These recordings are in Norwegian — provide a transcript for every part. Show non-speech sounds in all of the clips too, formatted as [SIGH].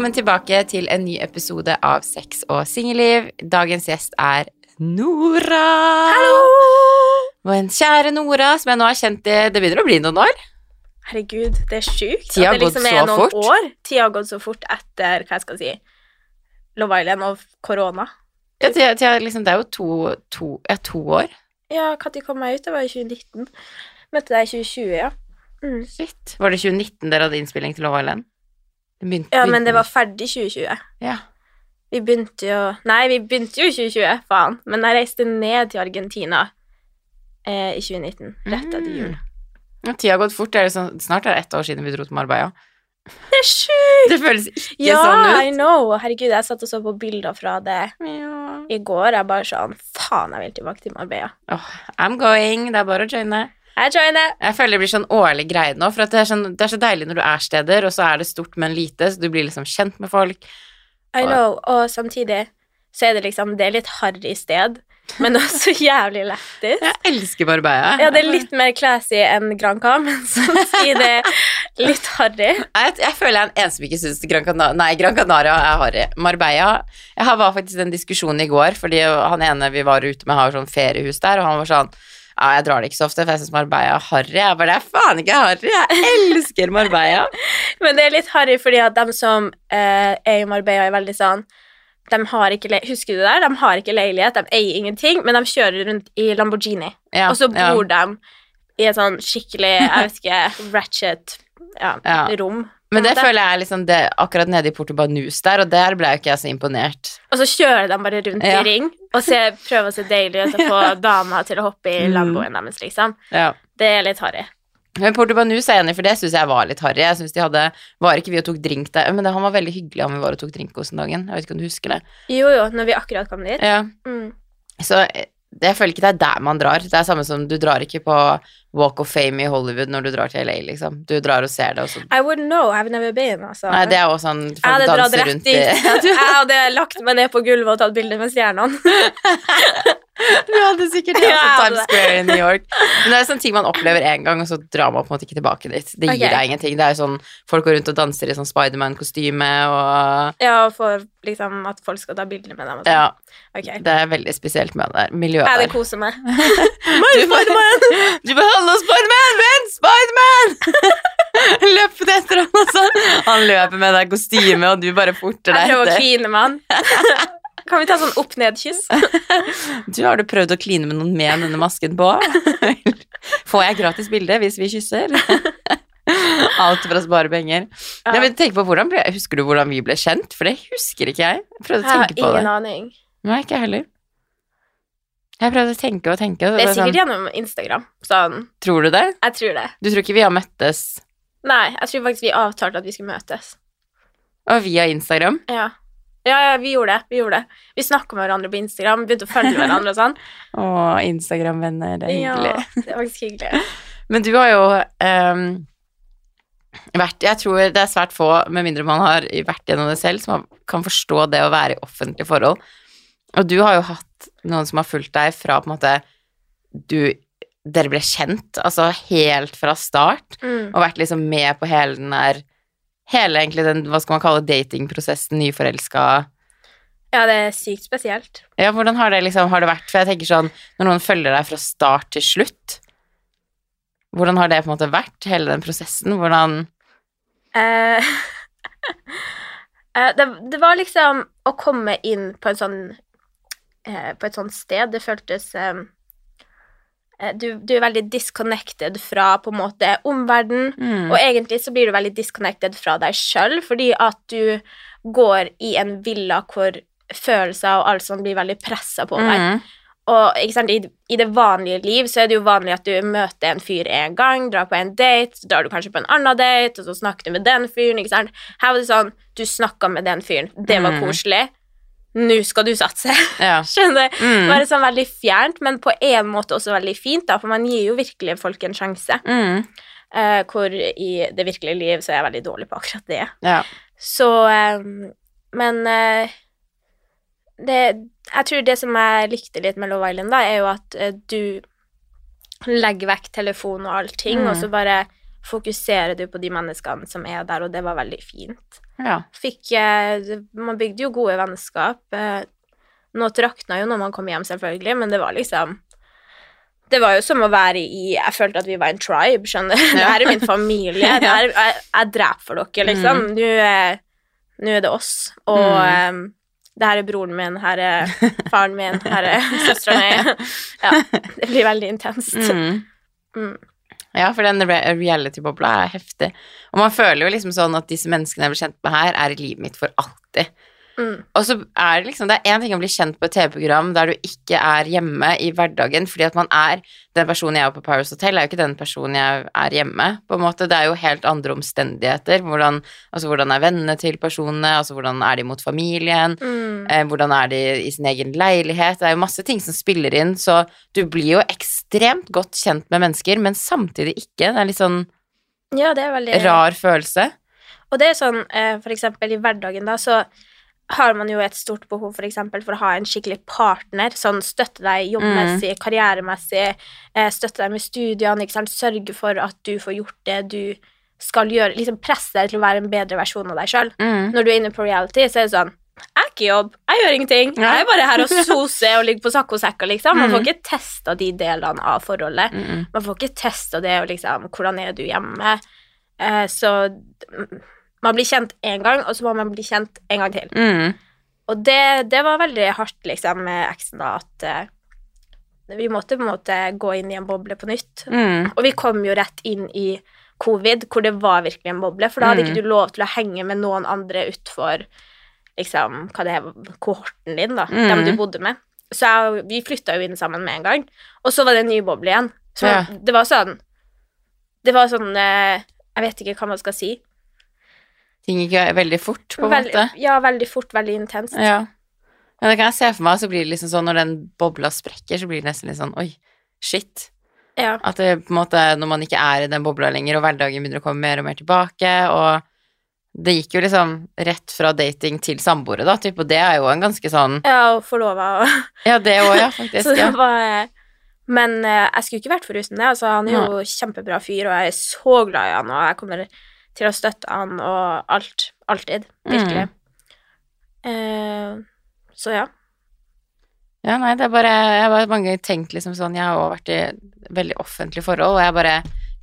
velkommen tilbake til en ny episode av Sex og singelliv. Dagens gjest er Nora. Hallo! Vår kjære Nora, som jeg nå har kjent i Det begynner å bli noen år. Herregud, det er sjukt. Tida har at det liksom så fort. År. Tida har gått så fort etter hva jeg skal si, Love Island og korona. Ja, tida, tida, liksom, det er jo to, to, ja, to år. Ja, når kom jeg ut? Det var i 2019. Møtte deg i 2020, ja. Mm. Shit. Var det 2019 dere hadde innspilling til Love Island? Det begynte- Ja, men det var ferdig 2020. ja. Vi begynte jo Nei, vi begynte jo i 2020, faen. Men jeg reiste ned til Argentina eh, i 2019, rett etter jul. Mm. Ja, tida har gått fort. Det er sånn, snart er det ett år siden vi dro til Marbella. Det er sjukt! Det føles ikke Ja, sånn I ut. know. Herregud, jeg satt og så på bilder fra det Ja. i går. Jeg bare sånn Faen, jeg vil tilbake til Marbella. Oh, I'm going. Det er bare å joine. Jeg joiner. Jeg føler det blir sånn årlig greie nå, for at det, er sånn, det er så deilig når du er steder, og så er det stort, men lite, så du blir liksom kjent med folk. I know, og samtidig så er det liksom Det er litt harry sted, men også [LAUGHS] jævlig lættis. Jeg elsker Barbeia. Ja, det er litt mer classy enn Granca, men [LAUGHS] samtidig litt harry. Jeg, jeg føler jeg er den eneste som ikke syns Gran Canaria Gran Canaria er harry. Marbella Jeg har- var faktisk i den diskusjonen i går, fordi han ene vi var ute med, har sånn feriehus der, og han var sånn ja, jeg drar det ikke så ofte, for jeg syns Marbella er harry. Jeg bare, det er faen ikke harry. Jeg elsker Marbella. [LAUGHS] Men det er litt harry fordi at de som eh, er i Marbella, er veldig sånn de har ikke, Husker du det der? De har ikke leilighet, de eier ingenting, men de kjører rundt i Lamborghini. Ja, og så ja. bor de i et sånn skikkelig, jeg vet ikke, ratchet ja, Ja. rom. Men det føler jeg liksom det, akkurat nede i Porto Banus der, og der ble jo ikke jeg så imponert. Og så kjører de bare rundt Ja. i ring og ser, prøver å se deilig ut og få [LAUGHS] dama til å hoppe i Mm. Lamboen deres, liksom. Ja. Det er litt harry. Men Porto Banus er enig, for det syns jeg var litt harry. Jeg synes de hadde Var ikke vi og tok drink der? Men det, han var veldig hyggelig han vi var og tok drink hos den dagen. Jeg vet ikke om du husker det? Jo, jo, når vi akkurat kom dit. Ja. Mm. Så eh, jeg føler ikke det er der man drar. Det er samme som du drar ikke på Walk of Fame i Hollywood når du drar til LA, liksom. Du drar og ser det, og så I wouldn't know, I've never been, altså. Nei, det er også sånn jeg folk hadde dratt rett dit. [LAUGHS] Jeg hadde lagt meg ned på gulvet og tatt bilde med stjernene. Du hadde sikkert det, hadde Times. Square i New York. Men det er sånn ting man opplever én gang, og så drar man på en måte ikke tilbake dit. Det gir okay. deg ingenting. Det er jo sånn folk går rundt og danser i sånn Spiderman-kostyme og Ja, for liksom at folk skal ta bilder med dem. Og sånn. Ja, Okay. det er veldig spesielt med det der miljøet Jeg vil kose meg. [LAUGHS] Du [LAUGHS] du Hallo, Spiderman! Vent, Spiderman! [LAUGHS] Løp etter han og sånn. Han løper med deg kostyme, og du bare forter Jeg deg prøver å kline med han. [LAUGHS] Kan vi ta sånn opp-ned-kyss? [LAUGHS] Du, har du prøvd å kline med noen med denne masken på? Får jeg gratis bilde hvis vi kysser? Alt for å spare penger. Ja. Nei, men tenk på hvordan Husker du hvordan vi ble kjent? For det husker ikke jeg. Jeg prøvde å Jeg har ingen på det. aning. Nei, ikke jeg heller. Jeg prøvde å tenke og tenke. Det er sikkert sånn, gjennom Instagram. Sånn, tror du det? jeg tror det. Du tror ikke vi har møttes Nei, jeg tror faktisk vi avtalte at vi skulle møtes. og via Instagram? Ja. Ja, ja, vi gjorde det. Vi gjorde det. Vi snakka med hverandre på Instagram, begynte å følge hverandre og sånn. [LAUGHS] Å, Instagram-venner, det er hyggelig. Ja, det er faktisk hyggelig. [LAUGHS] Men du har jo um, vært Jeg tror det er svært få, med mindre man har vært gjennom det selv, som kan forstå det å være i offentlige forhold. Og du har jo hatt noen som har fulgt deg fra på en måte du Dere ble kjent, altså helt fra start, Mm. og vært liksom med på hele den der Hele egentlig den, hva skal man kalle datingprosessen, nyforelska Ja, det er sykt spesielt. Ja, hvordan har det liksom Har det vært For jeg tenker sånn Når noen følger deg fra start til slutt Hvordan har det på en måte vært Hele den prosessen Hvordan Eh, [LAUGHS] eh, det, det var liksom å komme inn på en sånn eh, På et sånt sted. Det føltes eh, eh, du, du er veldig disconnected fra på en måte omverdenen. mm. Og egentlig så blir du veldig disconnected fra deg sjøl, fordi at du går i en villa hvor følelser og alt sånt blir veldig pressa på deg. mm. Og sant, i, i det vanlige liv så er det jo vanlig at du møter en fyr en gang, drar på en date, så drar du kanskje på en annen date, og så snakker du med den fyren, ikke sant. Her var det sånn, du snakka med den fyren, det var Mm. koselig. Nå skal du satse. Ja [LAUGHS] Skjønner mm. Bare sånn veldig fjernt, men på en måte også veldig fint, da, for man gir jo virkelig folk en sjanse. mm. Uh, hvor i det virkelige liv så er jeg veldig dårlig på akkurat det. Ja Så eh, Men uh, det, jeg tror det som jeg likte litt med Love Island, da, er jo at du legger vekk telefon og allting, Mm. og så bare fokuserer du på de menneskene som er der, og det var veldig fint. Ja. Fikk eh, Man bygde jo gode vennskap. Eh, nå trakna jo når man kom hjem, selvfølgelig, men det var liksom det var jo som å være i Jeg følte at vi var en tribe, skjønner du. [LAUGHS] Det her er min familie. [LAUGHS] Det her, jeg, jeg dreper for dere, liksom. Nå er, nå er det oss. Og Mm. um, det her er broren min, her er faren min, her er [LAUGHS] søstera mi. Ja, det blir veldig intenst. Mm. Ja, for den re reality-bobla er heftig. Og man føler jo liksom sånn at disse menneskene jeg blir kjent med her, er i livet mitt for alltid. Mm. Og så er det liksom Det er én ting å bli kjent på et TV-program der du ikke er hjemme i hverdagen, fordi at man er Den personen jeg er på Paris Hotel, er jo ikke den personen jeg er hjemme, på en måte. Det er jo helt andre omstendigheter. Hvordan, altså, hvordan er vennene til personene, altså hvordan er de mot familien, Mm. eh, hvordan er de i sin egen leilighet. Det er jo masse ting som spiller inn, så du blir jo ekstremt godt kjent med mennesker, men samtidig ikke. Det er litt sånn Ja, det er veldig rar følelse. Og det er sånn, eh, for eksempel i hverdagen da, så har man jo et stort behov for eksempel for å ha en skikkelig partner, sånn støtte deg jobbmessig, karrieremessig, eh, støtte deg med studiene, ikke sant, sørge for at du får gjort det du skal gjøre, liksom presse deg til å være en bedre versjon av deg selv. Mm. Når du er inne på reality, så er det sånn, jeg er ikke i jobb, jeg gjør ingenting, Ja. jeg er bare her og soser og ligger på sakkosekker, liksom. Man får Mm. ikke testa de delene av forholdet. Mm. Man får ikke testa det og liksom Hvordan er du hjemme? Eh, så mm, man blir kjent én gang, og så må man bli kjent en gang til. Mm. Og det, det var veldig hardt, liksom, med eksen, da, at eh, vi måtte på en måte gå inn i en boble på nytt. Mm. Og vi kom jo rett inn i covid, hvor det var virkelig en boble, for da hadde Mm. ikke du lov til å henge med noen andre utfor liksom, hva det er, kohorten din, da, Mm. dem du bodde med. Så jeg, vi flytta jo inn sammen med en gang, og så var det en ny boble igjen. Så Ja. det var sånn Det var sånn eh, Jeg vet ikke hva man skal si. Ting gikk veldig fort, på en Veldig, måte. ja, veldig fort, veldig intenst. Ja. ja, det kan jeg se for meg, så blir det liksom sånn når den bobla sprekker, så blir det nesten litt sånn oi, shit. Ja. At det på en måte, når man ikke er i den bobla lenger, og hverdagen begynner å komme mer og mer tilbake, og det gikk jo liksom rett fra dating til samboere, da, typ, og det er jo en ganske sånn Ja, og forlova og [LAUGHS] Ja, det òg, ja, faktisk. Så det Ja. var eh, Men eh, jeg skulle ikke vært foruten det. Altså, han er jo kjempebra fyr, og jeg er så glad i han, og jeg kommer til å støtte han og alt. Alltid. Virkelig. Eh, så ja. Ja, nei, det er bare Jeg har mange ganger tenkt liksom sånn Jeg har også vært i veldig offentlige forhold, og jeg bare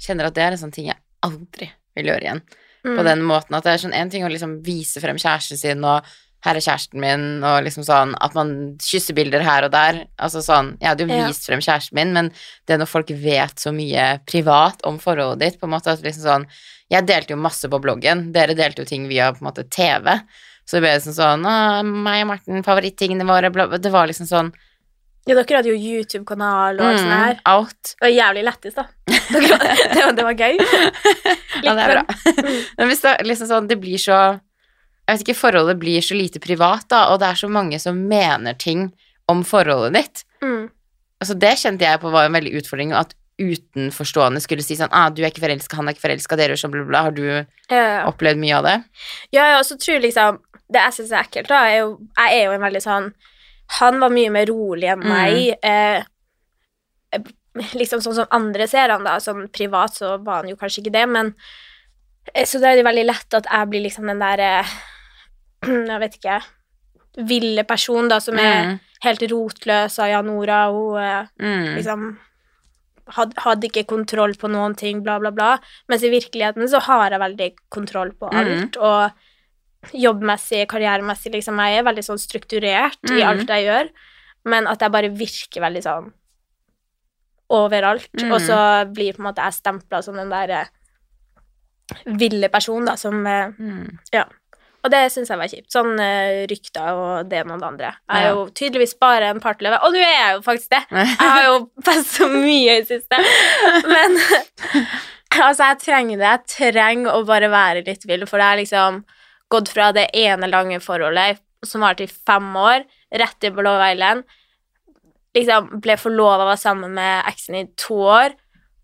kjenner at det er en sånn ting jeg aldri vil gjøre igjen. Mm. På den måten at det er sånn en ting å liksom vise frem kjæresten sin, og her er kjæresten min, og liksom sånn at man kysser bilder her og der. Altså sånn Jeg hadde jo Ja. vist frem kjæresten min, men det når folk vet så mye privat om forholdet ditt, på en måte at liksom sånn Jeg delte jo masse på bloggen, dere delte jo ting via på en måte TV. Så det ble liksom sånn Å, meg og Martin, favorittingene våre, bla. Det var liksom sånn Ja, dere hadde jo YouTube-kanal og alt sånt her. mm, out. Det var jævlig lættis, da. Dere, [LAUGHS] det, var, det var gøy. [LAUGHS] Ja, det er bra. men- Men hvis det liksom sånn, det blir så Jeg vet ikke, forholdet blir så lite privat, da, og det er så mange som mener ting om forholdet ditt. Mm. Altså, det kjente jeg på var en veldig utfordring, at utenforstående skulle si sånn ah, 'Du er ikke forelska, han er ikke forelska, dere gjør sånn, bla, bla. Har du Ja, opplevd mye av det? ja, ja, og så tror jeg liksom Det jeg syns er ekkelt, da, er jo Jeg er jo en veldig sånn Han var mye mer rolig enn Mm. meg. Eh, liksom sånn som andre ser han, da. Sånn privat så var han jo kanskje ikke det, men eh, Så da er det veldig lett at jeg blir liksom den der eh, [CLEARS THROAT] Jeg vet ikke Ville person, da, som er Mm, helt rotløs av Jan Nora. Hun eh, mm, liksom had, hadde ikke kontroll på noen ting, bla, bla, bla. Mens i virkeligheten så har jeg veldig kontroll på Mm. alt. Og jobbmessig, karrieremessig, liksom, jeg er veldig sånn strukturert i Mm. alt jeg gjør. Men at jeg bare virker veldig sånn overalt. Mm. Og så blir på en måte jeg stempla som den der eh, ville personen, da, som eh, mm. Ja. Og det syns jeg var kjipt. Sånn uh, rykter og det ene og det andre. Jeg er jo tydeligvis bare en partløve, og nå er jeg jo faktisk det. Jeg har jo fest så mye i det siste. Men [LAUGHS] altså, jeg trenger det. Jeg trenger å bare være litt vill, for det er liksom gått fra det ene lange forholdet som varte i fem år, rett til Blå Island. Liksom ble forlova, var sammen med eksen i to år.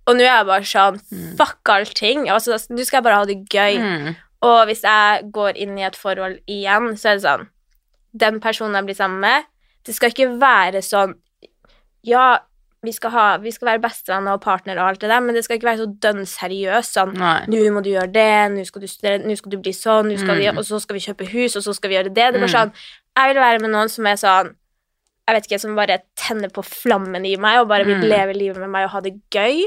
Og nå er jeg bare sånn Fuck allting. Altså, nå skal jeg bare ha det gøy. Mm. Og hvis jeg går inn i et forhold igjen, så er det sånn Den personen jeg blir sammen med, det skal ikke være sånn Ja, vi skal, ha, vi skal være bestevenner og partnere og alt det der, men det skal ikke være så dønn seriøst. Sånn nå må du gjøre det, nå skal du studere, nå skal du bli sånn, skal vi, Mm. og så skal vi kjøpe hus, og så skal vi gjøre det. Det er bare Mm. sånn, Jeg vil være med noen som er sånn Jeg vet ikke, som bare tenner på flammen i meg og bare vil Mm. leve livet med meg og ha det gøy.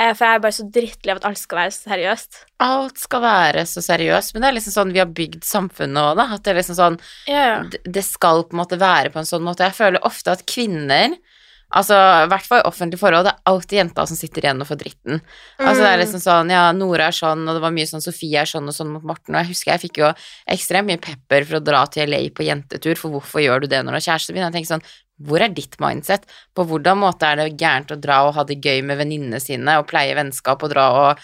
Eh, For jeg er bare så drittlei av at alt skal være så seriøst. Alt skal være så seriøst, men det er liksom sånn vi har bygd samfunnet òg, da. At det er liksom sånn Ja, ja. det skal på en måte være på en sånn måte. Jeg føler ofte at kvinner Altså, i hvert fall i offentlige forhold, det er alltid jenta som sitter igjen og får dritten. Altså, det er liksom sånn, ja, Nora er sånn, og det var mye sånn Sofie er sånn og sånn mot Morten, og jeg husker jeg fikk jo ekstremt mye pepper for å dra til LA på jentetur, for hvorfor gjør du det når du har kjæreste? Jeg tenker sånn, hvor er ditt mindset? På hvordan måte er det gærent å dra og ha det gøy med venninnene sine, og pleie vennskap og dra og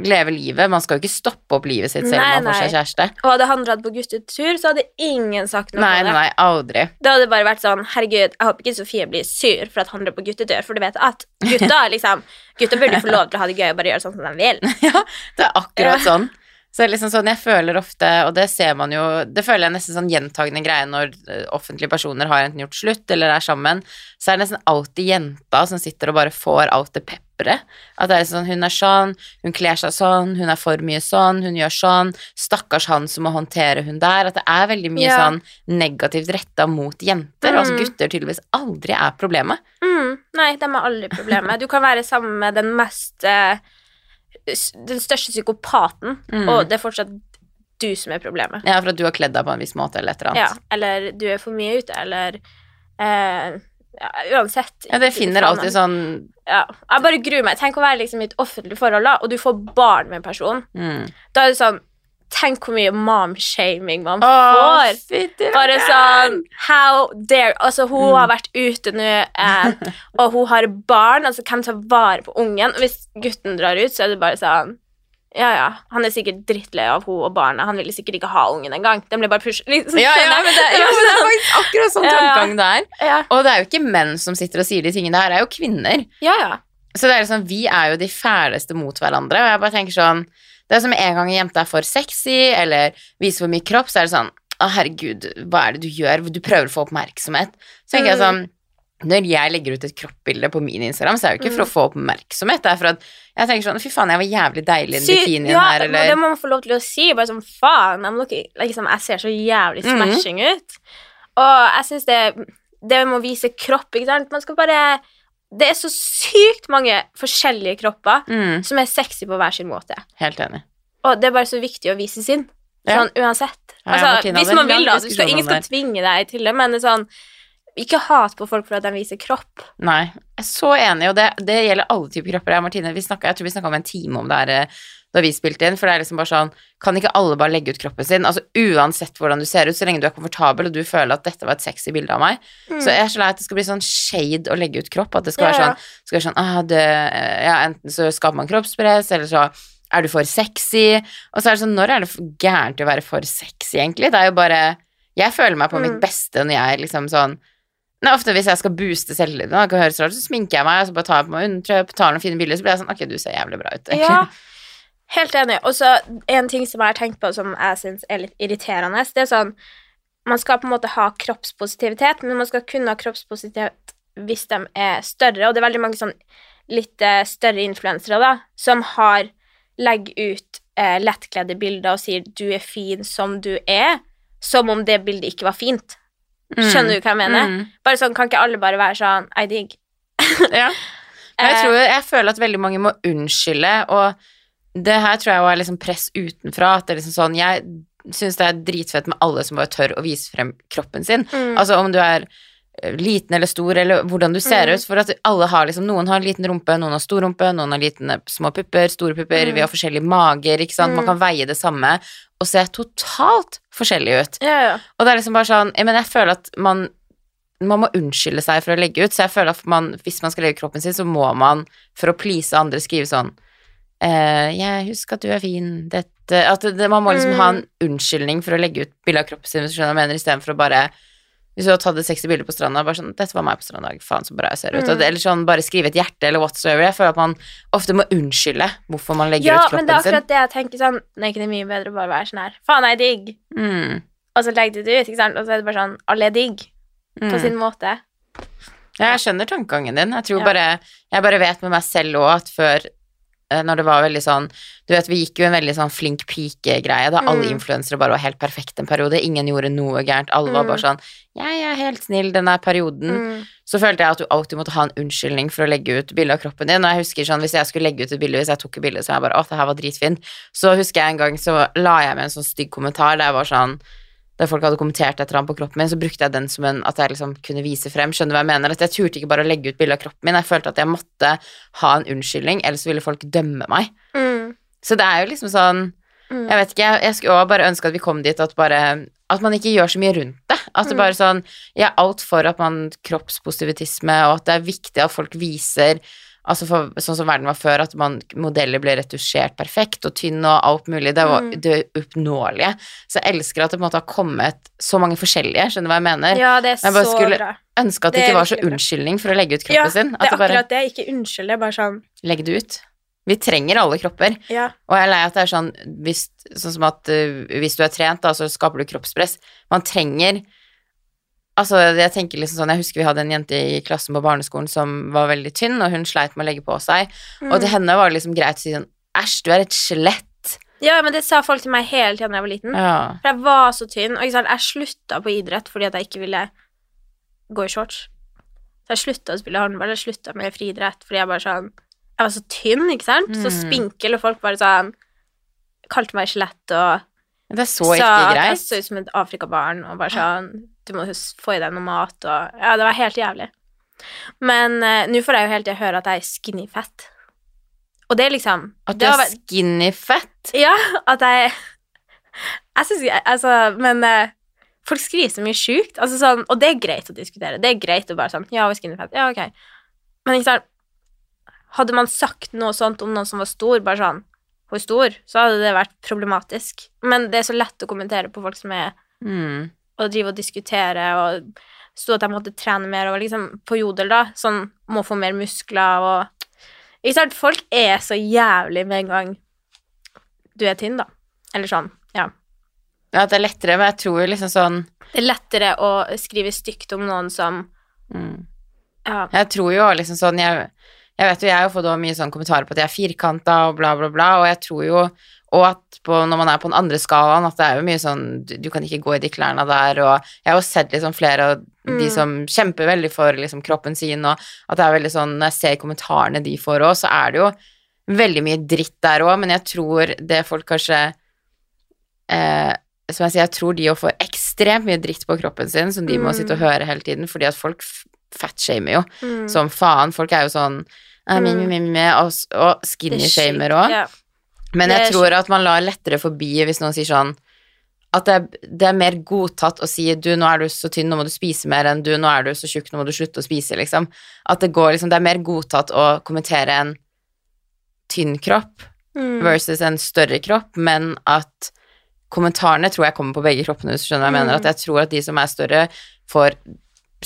leve livet? Man skal jo ikke stoppe opp livet sitt selv om man får seg kjæreste. Og hadde han dratt på guttetur, så hadde ingen sagt noe Nei, om det. nei, aldri. Da hadde det bare vært sånn Herregud, jeg håper ikke Sofie blir sur for at han drar på guttetur, for du vet at gutta liksom Gutta burde få lov til å ha det gøy og bare gjøre sånn som de vil. [LAUGHS] Ja, det er akkurat sånn. Så liksom sånn, jeg føler ofte, og det ser man jo, det føler jeg nesten sånn gjentagende greie når eh, offentlige personer har enten gjort slutt eller er sammen, så er det nesten alltid jenta som sitter og bare får alt det pepperet. At det er sånn, hun er sånn, hun kler seg sånn, hun er for mye sånn, hun gjør sånn, stakkars han som må håndtere hun der, at det er veldig mye Ja. sånn negativt retta mot jenter, Mm. gutter tydeligvis aldri er problemet. Mm, nei, de er aldri problemet. Du kan være sammen med den mest eh, Den største psykopaten, Mm. og det er fortsatt du som er problemet. Ja, for at du har kledd deg på en viss måte eller et eller Ja, eller du er for mye ute, eller eh, ja, Uansett. Ja, det finner alltid sånn ja. Jeg bare gruer meg. Tenk å være liksom i et offentlig forhold, da, og du får barn med en person. mm. Da er det sånn Tenk hvor mye mom-shaming man får. Åh, Bare sånn How dare Altså, hun Mm. har vært ute nå, eh, [LAUGHS] og hun har barn. Altså, hvem tar vare på ungen? Og hvis gutten drar ut, så er det bare sånn Ja, ja, han er sikkert drittlei av hun og barna. Han ville sikkert ikke ha ungen engang. Den ble bare pushet liksom, Ja, ja, men det, ja, men det er [LAUGHS] faktisk akkurat sånn tankegang det er. Og det er jo ikke menn som sitter og sier de tingene, det her er jo kvinner. ja, ja. Så det er liksom, vi er jo de fæleste mot hverandre, og jeg bare tenker sånn Det er som en gang en jente er for sexy, eller viser for mye kropp, så er det sånn Å, herregud, hva er det du gjør? Du prøver å få oppmerksomhet. Så tenker jeg Mm. sånn når jeg legger ut et kroppbilde på min Instagram, så er det jo ikke for å få oppmerksomhet, det er for at jeg tenker sånn Fy faen, jeg var jævlig deilig i bikinien ja, her, eller Det må man få lov til å si. Bare sånn faen, looking, liksom, jeg ser så jævlig Mhm. smashing ut. Og jeg syns det Det med å vise kropp, ikke sant Man skal bare Det er så sykt mange forskjellige kropper mm, som er sexy på hver sin måte. Helt enig. Og det er bare så viktig å vise sin. Ja. Sånn uansett. Ja, ja, Altså, Martina, hvis man vil, da. Skal, ingen skal tvinge deg til det, men det sånn Ikke hat på folk for at de viser kropp. Nei, jeg er så enig, og det, det gjelder alle typer kropper. Jeg Martine, vi snakket, jeg tror vi snakka om en time om det her eh, da vi spilte inn, for det er liksom bare sånn Kan ikke alle bare legge ut kroppen sin? Altså uansett hvordan du ser ut, så lenge du er komfortabel og du føler at dette var et sexy bilde av meg. Så jeg er så lei at det skal bli sånn shade å legge ut kropp, at det skal Ja, være sånn, skal være sånn ah, det, Ja, enten så skaper man kroppspress, eller så er du for sexy, og så er det sånn Når er det gærent å være for sexy, egentlig? Det er jo bare Jeg føler meg på Mm. mitt beste når jeg liksom sånn Nei, ofte hvis jeg skal booste selvtilliten, så sminker jeg meg, og så bare tar jeg på meg undertøy, tar noen fine bilder, så blir jeg sånn Ok, du ser jævlig bra ut. egentlig. Ja, helt enig. Og så en ting som jeg har tenkt på som jeg syns er litt irriterende, det er sånn Man skal på en måte ha kroppspositivitet, men man skal kunne ha kroppspositivitet hvis de er større, og det er veldig mange sånn litt eh, større influensere, da, som har legger ut eh, lettkledde bilder og sier 'du er fin som du er', som om det bildet ikke var fint. Skjønner du hva jeg mener? Mm. Bare sånn, Kan ikke alle bare være sånn 'I dig'? Ja. [LAUGHS] Jeg, Eh, tror, jeg føler at veldig mange må unnskylde, og det her tror jeg var liksom press utenfra. At det er liksom sånn Jeg syns det er dritfett med alle som bare tør å vise frem kroppen sin. Mm. Altså om du er eh, liten eller stor, eller hvordan du ser Mm. ut. For at alle har liksom Noen har liten rumpe, noen har stor rumpe, noen har liten, små pupper, store pupper, Mm. vi har forskjellige mager, ikke sant. Man Mm. kan veie det samme og se totalt forskjellig ut. ja, ja. Og det er liksom bare sånn jeg, mener, jeg føler at man man må unnskylde seg for å legge ut, så jeg føler at man, hvis man skal legge kroppen sin, så må man for å please andre skrive sånn eh, 'Jeg husker at du er fin', dette At det, man må liksom Mm. ha en unnskyldning for å legge ut bilde av kroppen sin, hvis du skjønner hva jeg mener, istedenfor å bare hvis du har tatt et sexy bilde på stranda, bare sånn 'Dette var meg på stranda faen så bra jeg ser ut', Mm. eller sånn bare skrive et hjerte eller whatsoever. Jeg føler at man ofte må unnskylde hvorfor man legger Ja, ut men det er akkurat det jeg tenker sånn Nei, er ikke det mye bedre å bare være sånn her Faen, jeg er digg. Mm. Og så legger du det ut, ikke sant? Og så er det bare sånn Alle er digg, på Mm. sin måte. Ja, jeg skjønner tankegangen din. Jeg tror Ja. bare Jeg bare vet med meg selv òg at før når det var veldig sånn Du vet, vi gikk jo en veldig sånn flink pike-greie da alle Mm. influensere bare var helt perfekte en periode. Ingen gjorde noe gærent. Alle var Mm. bare sånn Jeg er helt snill denne perioden. Mm. Så følte jeg at du alltid måtte ha en unnskyldning for å legge ut bilde av kroppen din. Og jeg husker sånn, hvis jeg skulle legge ut et bilde, hvis jeg tok et bilde så jeg bare Å, det her var dritfint. Så husker jeg en gang så la jeg med en sånn stygg kommentar der jeg var sånn der folk hadde kommentert et eller annet på kroppen min, så brukte jeg den som en at jeg liksom kunne vise frem. Skjønner du hva jeg mener? At jeg turte ikke bare å legge ut bilde av kroppen min. Jeg følte at jeg måtte ha en unnskyldning, ellers ville folk dømme meg. Mm. Så det er jo liksom sånn Mm. Jeg vet ikke, jeg, jeg skulle også bare ønske at vi kom dit at bare At man ikke gjør så mye rundt det. At det Mm. bare sånn Jeg er alt for at man kroppspositivisme, og at det er viktig at folk viser Altså for, sånn som verden var før, at man, modeller ble retusjert perfekt og tynn og alt mulig. Det var Mm. det uoppnåelige. Så jeg elsker at det på en måte har kommet så mange forskjellige, skjønner du hva jeg mener? Ja, det er Jeg bare så skulle- bra. Ønske at det, Det ikke var så bra. unnskyldning for å legge ut kroppen Ja, sin. det er akkurat bare det. Ikke unnskyld, det er bare sånn legg det ut. Vi trenger alle kropper. Ja. Og jeg er lei at det er sånn hvis, Sånn som at uh, hvis du er trent, da, så skaper du kroppspress. Man trenger Altså, jeg tenker liksom sånn Jeg husker vi hadde en jente i klassen på barneskolen som var veldig tynn, og hun sleit med å legge på seg. Mm. Og til henne var det liksom greit å si sånn Æsj, du er et skjelett. ja, men det sa folk til meg hele tiden da jeg var liten. Ja. For jeg var så tynn, og sant, jeg slutta på idrett fordi at jeg ikke ville gå i shorts. Så jeg slutta å spille håndball, jeg slutta med friidrett fordi jeg bare sånn Jeg var så tynn, ikke sant? Så Mm. spinkel, og folk bare sånn Kalte meg skjelett og Det er så sa ikke at jeg så ut som et Afrikabarn, og bare sånn Du må få i deg noe mat, og Ja, det var helt jævlig. Men eh, nå får jeg jo helt til å høre at jeg er skinny fat. Og det er liksom At du det har er vært- skinny fett. Ja, at jeg Jeg syns Altså, men eh, folk skriver så mye sjukt. Altså sånn, og det er greit å diskutere. Det er greit å bare sånn Ja, jeg er skinny fat. Ja, ok. Men ikke sant Hadde man sagt noe sånt om noen som var stor, bare sånn Hun er stor, så hadde det vært problematisk. Men det er så lett å kommentere på folk som er Mm. Og drive og diskutere og sto at jeg måtte trene mer og liksom på jodel, da, sånn må få mer muskler og Ikke sant, folk er så jævlig med en gang du er tynn, da. Eller sånn, ja. Ja, det er lettere, men jeg tror jo liksom sånn Det er lettere å skrive stygt om noen som mm. Ja. Jeg tror jo liksom sånn Jeg, jeg vet jo, jeg har fått mye sånn kommentarer på at jeg er firkanta og bla, bla, bla, og jeg tror jo og at på, når man er på den andre skalaen, at det er jo mye sånn Du, du kan ikke gå i de klærne der, og jeg har jo sett liksom flere av de Mm. som kjemper veldig for liksom kroppen sin, og at det er veldig sånn Når jeg ser kommentarene de får òg, så er det jo veldig mye dritt der òg, men jeg tror det folk kanskje eh, Som jeg sier, jeg tror de òg får ekstremt mye dritt på kroppen sin, som de må Mm. sitte og høre hele tiden, fordi at folk fatshamer jo Mm. som faen. Folk er jo sånn mi, og, og er skinny-shamer òg. Ja. Men jeg tror at man lar lettere forbi hvis noen sier sånn at det er, det er mer godtatt å si du, nå er du så tynn, nå må du spise mer enn du, nå er du så tjukk, nå må du slutte å spise, liksom. At det går liksom Det er mer godtatt å kommentere en tynn kropp Mm. versus en større kropp, men at kommentarene tror jeg kommer på begge kroppene, hvis du skjønner hva jeg mener. Mm. At jeg tror at de som er større, får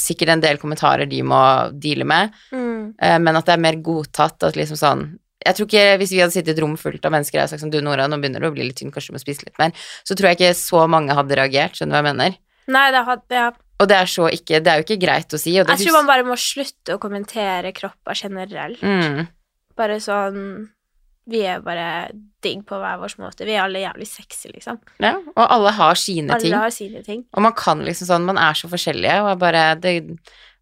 sikkert en del kommentarer de må deale med, Mm. eh, men at det er mer godtatt at liksom sånn jeg tror ikke Hvis vi hadde sittet i et rom fullt av mennesker og sagt som du Nora, nå begynner du å bli litt tynn, kanskje du må spise litt mer, så tror jeg ikke så mange hadde reagert, skjønner du hva jeg mener? Nei, det hadde ja. Og det er så ikke Det er jo ikke greit å si, Jeg tror man bare må slutte å kommentere kropper generelt. mm, Bare sånn Vi er bare digg på hver vår måte. Vi er alle jævlig sexy, liksom. Ja, og alle har sine Alle ting. har sine ting. Og man kan liksom sånn, man er så forskjellige, og, er bare, det,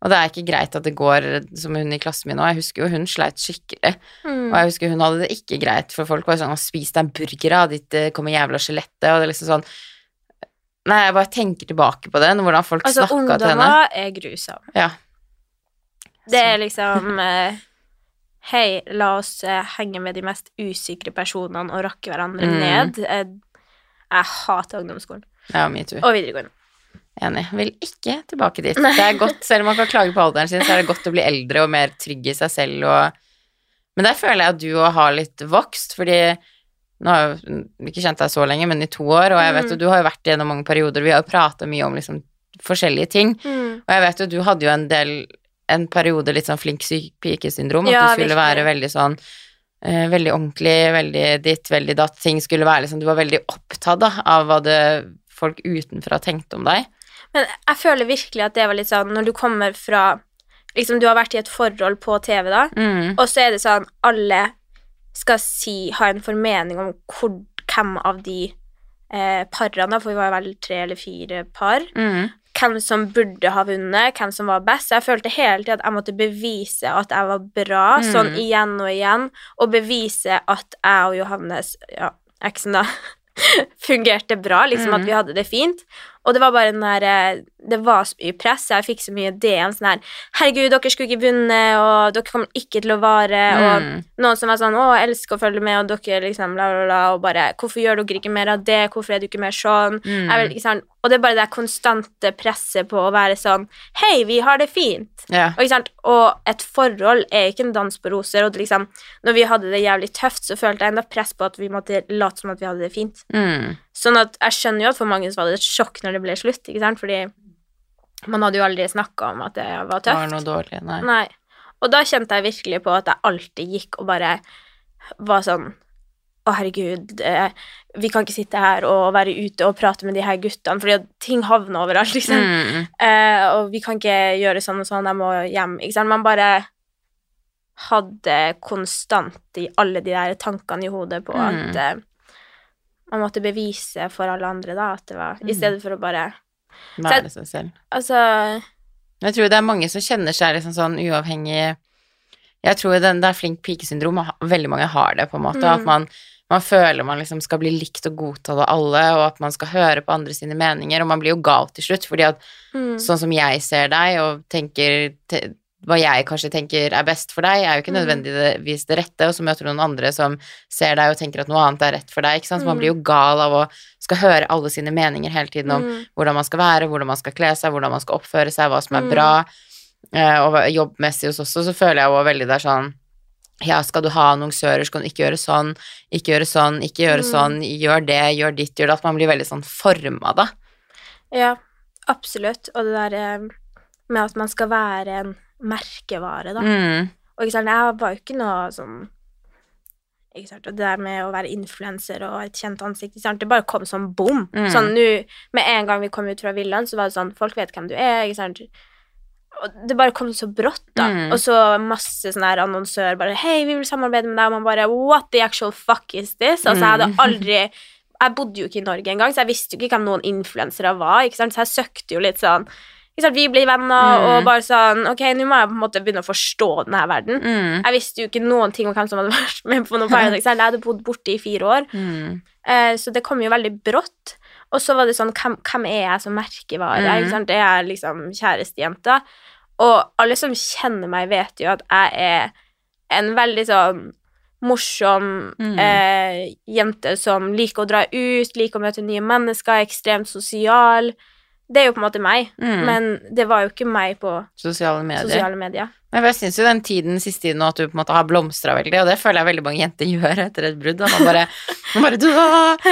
og det er ikke greit at det går som hun i klassen min nå. Jeg husker jo hun sleit skikkelig, Mm. og jeg husker hun hadde det ikke greit, for folk var sånn 'spis deg en burger, da, ditt eh, kommer jævla skjelettet', og det er liksom sånn Nei, jeg bare tenker tilbake på det, hvordan folk Altså, snakka til henne. Altså, ungdommer er grusomme. Ja. Det er liksom [LAUGHS] eh, Hei, la oss eh, henge med de mest usikre personene og rakke hverandre Mm. ned. Jeg hater ungdomsskolen. Ja. Og videregående. Enig. Vil ikke tilbake dit. Det er godt, selv om man kan klage på alderen sin, så er det godt å bli eldre og mer trygg i seg selv og Men der føler jeg at du òg har litt vokst, fordi nå har jeg jo ikke kjent deg så lenge, men i to år, og jeg vet Mm. jo du har jo vært gjennom mange perioder, vi har jo prata mye om liksom forskjellige ting, Mm. og jeg vet jo du hadde jo en del en periode litt sånn flink pike-syndrom, at Ja, du skulle virkelig. være veldig sånn eh, veldig ordentlig, veldig ditt, veldig datt. Ting skulle være liksom Du var veldig opptatt da, av hva det folk utenfra tenkte om deg. Men jeg føler virkelig at det var litt sånn Når du kommer fra liksom, du har vært i et forhold på TV, da, Mm. og så er det sånn alle skal si, ha en formening om hvor, hvem av de eh, parene, da, for vi var vel tre eller fire par, Mm. hvem som burde ha vunnet, hvem som var best. Så jeg følte hele tiden at jeg måtte bevise at jeg var bra, Mm. sånn igjen og igjen, og bevise at jeg og Johannes, ja, eksen da, [LAUGHS] fungerte bra, liksom at Mm. vi hadde det fint. Og det var bare den der eh, Det var så mye press. Jeg fikk så mye DM sånn her Herregud, dere skulle ikke vunnet, og dere kommer ikke til å vare, og Mm. noen som var sånn Å, jeg elsker å følge med, og dere liksom bla, bla, bla, og bare Hvorfor gjør dere ikke mer av det? Hvorfor er du ikke mer sånn? Mm. Jeg vil, ikke sant? Og det er bare det konstante presset på å være sånn Hei, vi har det fint. Yeah. Og, og et forhold er ikke en dans på roser. Og liksom, når vi hadde det jævlig tøft, så følte jeg enda press på at vi måtte late som at vi hadde det fint. Mm. Sånn at jeg skjønner jo at for mange så var det et sjokk når det ble slutt, ikke sant? Fordi man hadde jo aldri snakka om at det var tøft. Det var noe dårlig, nei. Nei. Og da kjente jeg virkelig på at jeg alltid gikk og bare var sånn Å, herregud, eh, vi kan ikke sitte her og være ute og prate med de her guttene, fordi ting havner overalt, liksom. Mm. Eh, og vi kan ikke gjøre sånn og sånn, jeg må hjem. Ikke sant? Man bare hadde konstant i alle de der tankene i hodet på Mm. at eh, man måtte bevise for alle andre, da, at det var I Mm. stedet for å bare Være seg selv. Altså Jeg tror det er mange som kjenner seg liksom sånn uavhengig Jeg tror den, det er flink pike-syndrom, og veldig mange har det, på en måte. Mm. At man, man føler man liksom skal bli likt og godtatt av alle, og at man skal høre på andre sine meninger, og man blir jo gal til slutt, fordi at mm, sånn som jeg ser deg, og tenker te, hva jeg kanskje tenker er best for deg, er jo ikke Mm. nødvendigvis det rette, og så møter du noen andre som ser deg og tenker at noe annet er rett for deg, ikke sant? Så man Mm. blir jo gal av å skal høre alle sine meninger hele tiden om mm, hvordan man skal være, hvordan man skal kle seg, hvordan man skal oppføre seg, hva som er bra. Eh, og jobbmessig hos oss også, så føler jeg jo veldig det er sånn ja, skal du ha annonsører, skal du ikke gjøre sånn, ikke gjøre sånn, ikke gjøre sånn, gjør det, gjør ditt, gjør det, at man blir veldig sånn forma, da. Ja, absolutt. Og det der eh, med at man skal være en merkevare, da. Mm. Og ikke sant, jeg var jo ikke noe sånn ikke sant, og Det der med å være influenser og et kjent ansikt ikke sant, Det bare kom som bom. Mm. Sånn nå, Med en gang vi kom ut fra villaen, så var det sånn Folk vet hvem du er. ikke sant? Og det bare kom så brått, da. Mm. Og så masse sånn her annonsør bare 'Hei, vi vil samarbeide med deg.' Og man bare 'What the actual fuck is this?' Altså, jeg hadde Mm. aldri Jeg bodde jo ikke i Norge engang, så jeg visste jo ikke hvem noen influensere var. ikke sant? Så jeg søkte jo litt sånn sant? Vi blir venner, Mm. og bare sånn Ok, nå må jeg på en måte begynne å forstå denne verden. Mm. Jeg visste jo ikke noen ting om hvem som hadde vært med på noen [LAUGHS] Paradise. Jeg hadde bodd borte i fire år, Mm. eh, så det kom jo veldig brått. Og så var det sånn, hvem, hvem er jeg som merkevare? Mm. Ikke sant? Er liksom kjærestejenta. Og alle som kjenner meg, vet jo at jeg er en veldig sånn morsom Mm. eh, jente som liker å dra ut, liker å møte nye mennesker, er ekstremt sosial. Det er jo på en måte meg, Mm. men det var jo ikke meg på Sosiale medier. sosiale medier. Men jeg syns jo den tiden siste tiden at du på en måte har blomstra veldig, og det føler jeg veldig mange jenter [LAUGHS] gjør etter et brudd. Og Man bare, man bare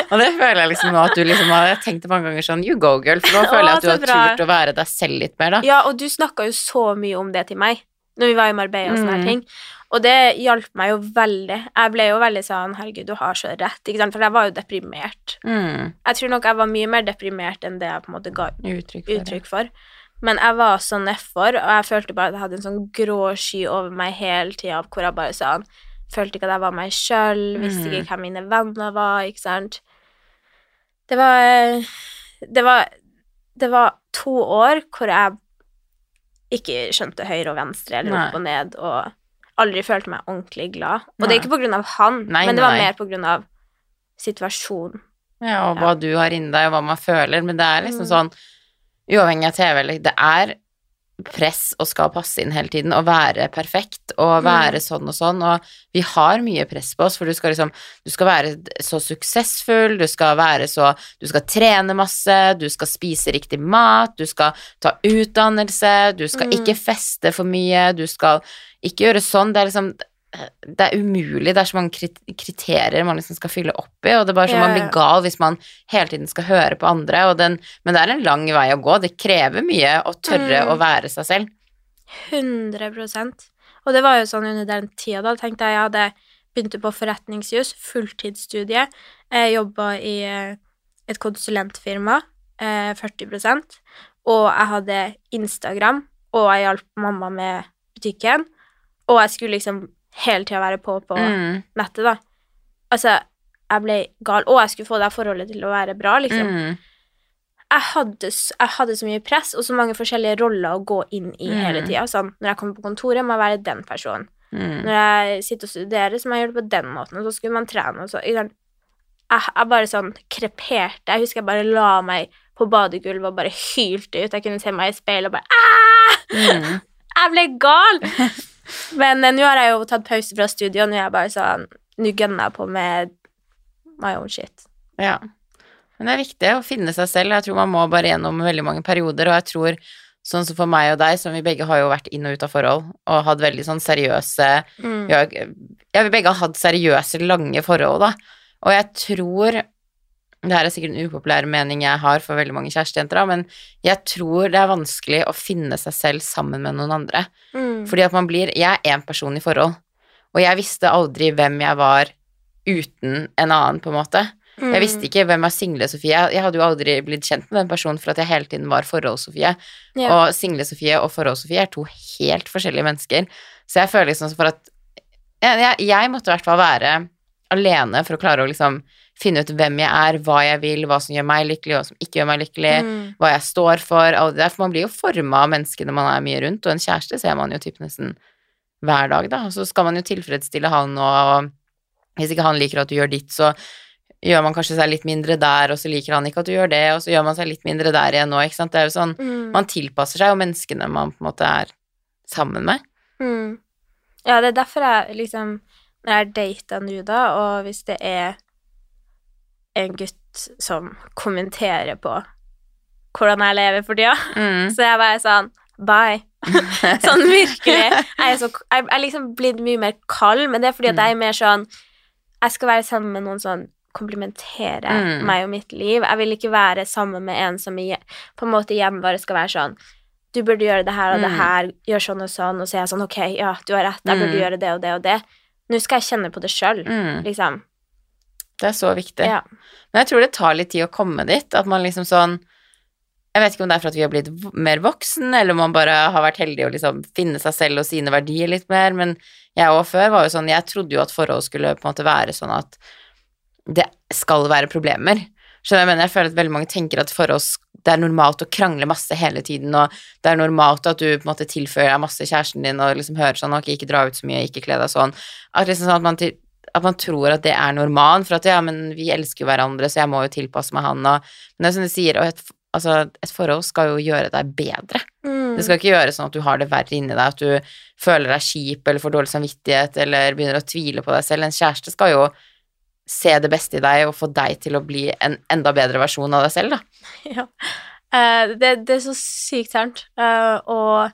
Og det føler jeg liksom nå at du liksom har Jeg mange ganger sånn You go, girl. For nå føler jeg at du har turt å være deg selv litt mer, da. Ja, og du snakka jo så mye om det til meg når vi var i Marbella og sånne Mm. her ting. Og det hjalp meg jo veldig. Jeg ble jo veldig sånn Herregud, du har så rett. Ikke sant? For jeg var jo deprimert. Mm. Jeg tror nok jeg var mye mer deprimert enn det jeg på en måte ga Uttrykk for uttrykk for. Men jeg var så nedfor, og jeg følte bare at jeg hadde en sånn grå sky over meg hele tida, hvor jeg bare sånn Følte ikke at jeg var meg sjøl, visste Mm. ikke hvem mine venner var, ikke sant. Det var Det var Det var to år hvor jeg ikke skjønte høyre og venstre eller Nei. opp og ned, og aldri følte meg ordentlig glad. Og det er ikke på grunn av han, Nei, men det var nei. mer på grunn av situasjonen. Ja, og hva du har inni deg, og hva man føler. Men det er liksom Mm. sånn, uavhengig av TV, eller det er press og skal passe inn hele tiden, og være perfekt, og Mm. være sånn og sånn, og vi har mye press på oss, for du skal liksom, du skal være så suksessfull, du skal være så, du skal trene masse, du skal spise riktig mat, du skal ta utdannelse, du skal Mm. ikke feste for mye, du skal ikke gjøre sånn, det er liksom, det er umulig, det er så mange kriterier man liksom skal fylle opp i, og det er bare sånn Ja, man blir gal hvis man hele tiden skal høre på andre, og den, men det er en lang vei å gå, det krever mye å tørre Mm. å være seg selv. 100% Og det var jo sånn under den tida, da tenkte jeg jeg hadde begynte på forretningsjus, fulltidsstudie, jobba i eh, et konsulentfirma, eh, 40 og jeg hadde Instagram, og jeg hjalp mamma med butikken, og jeg skulle liksom hele tida være på på Mm. nettet, da. Altså, jeg ble gal, og jeg skulle få det forholdet til å være bra, liksom. Mm. Jeg, hadde, jeg hadde så mye press og så mange forskjellige roller å gå inn i hele Mm. tida. Sånn, når jeg kommer på kontoret, må jeg være den personen. Mm. Når jeg sitter og studerer, så må jeg gjøre det på den måten, og så skulle man trene, og så jeg, jeg bare sånn kreperte. Jeg husker jeg bare la meg på badegulvet og bare hylte ut. Jeg kunne se meg i speilet og bare «Ah!» Mm. [LAUGHS] Jeg ble gal! [LAUGHS] Men eh, nå har jeg jo tatt pause fra studio, og nå er jeg bare sånn Nå gønner jeg på med my own shit. Ja. Men det er viktig å finne seg selv. Jeg tror man må bare gjennom veldig mange perioder, og jeg tror sånn som for meg og deg, som vi begge har jo vært inn og ut av forhold, og hatt veldig sånn seriøse Mm. Ja, vi begge har hatt seriøse, lange forhold, da. Og jeg tror Det her er sikkert en upopulær mening jeg har for veldig mange kjærestejenter, men jeg tror det er vanskelig å finne seg selv sammen med noen andre. Mm. Fordi at man blir Jeg er én person i forhold, og jeg visste aldri hvem jeg var uten en annen, på en måte. Mm. Jeg visste ikke hvem er single-Sofie. Jeg hadde jo aldri blitt kjent med den personen for at jeg hele tiden var forhold-Sofie. Yeah. Og single-Sofie og forhold-Sofie er to helt forskjellige mennesker. Så jeg føler liksom for at jeg, jeg, jeg måtte i hvert fall være alene for å klare å liksom finne ut hvem jeg er, hva jeg vil, hva som gjør meg lykkelig, hva som ikke gjør meg lykkelig, Mm. hva jeg står for, alt det der. For man blir jo forma av menneskene man er mye rundt, og en kjæreste ser man jo typ nesten hver dag, da. Og så skal man jo tilfredsstille han, og hvis ikke han liker at du gjør ditt, så gjør man kanskje seg litt mindre der, og så liker han ikke at du gjør det, og så gjør man seg litt mindre der igjen nå, ikke sant. Det er jo sånn Mm. Man tilpasser seg jo menneskene man på en måte er sammen med. Mm. Ja, det er derfor jeg liksom Når jeg data nå, da, og hvis det er en gutt som kommenterer på hvordan jeg lever for tida, Mm. [LAUGHS] så jeg bare sånn Bye. [LAUGHS] sånn virkelig. Jeg er, så, jeg er liksom blitt mye mer kald, men det er fordi at Mm. jeg er mer sånn Jeg skal være sammen med noen som komplimenterer Mm. meg og mitt liv. Jeg vil ikke være sammen med en som igjen, på en måte hjemme bare skal være sånn du burde gjøre det her og det Mm. her, gjør sånn og sånn, og så er jeg sånn, ok, ja, du har rett, jeg burde Mm. gjøre det og det og det. Nå skal jeg kjenne på det sjøl, liksom. Det er så viktig. Ja. Men jeg tror det tar litt tid å komme dit, at man liksom sånn Jeg vet ikke om det er for at vi har blitt mer voksen, eller om man bare har vært heldig å liksom finne seg selv og sine verdier litt mer, men jeg òg før var jo sånn Jeg trodde jo at forhold skulle på en måte være sånn at det skal være problemer. Skjønner jeg mener? Jeg føler at veldig mange tenker at forhold det er normalt å krangle masse hele tiden, og det er normalt at du på en måte tilfører deg masse kjæresten din og liksom hører sånn Ok, ikke dra ut så mye, ikke kle deg sånn. At liksom sånn at man til at man tror at det er normalt, for at ja, men vi elsker jo hverandre, så jeg må jo tilpasse meg han, og Men det er som du sier, et, altså, et forhold skal jo gjøre deg bedre. Mm. Det skal ikke gjøre sånn at du har det verre inni deg, at du føler deg kjip eller får dårlig samvittighet eller begynner å tvile på deg selv. En kjæreste skal jo se det beste i deg og få deg til å bli en enda bedre versjon av deg selv, da. [LAUGHS] Ja. Uh, det, det er så sykt ternt, uh, og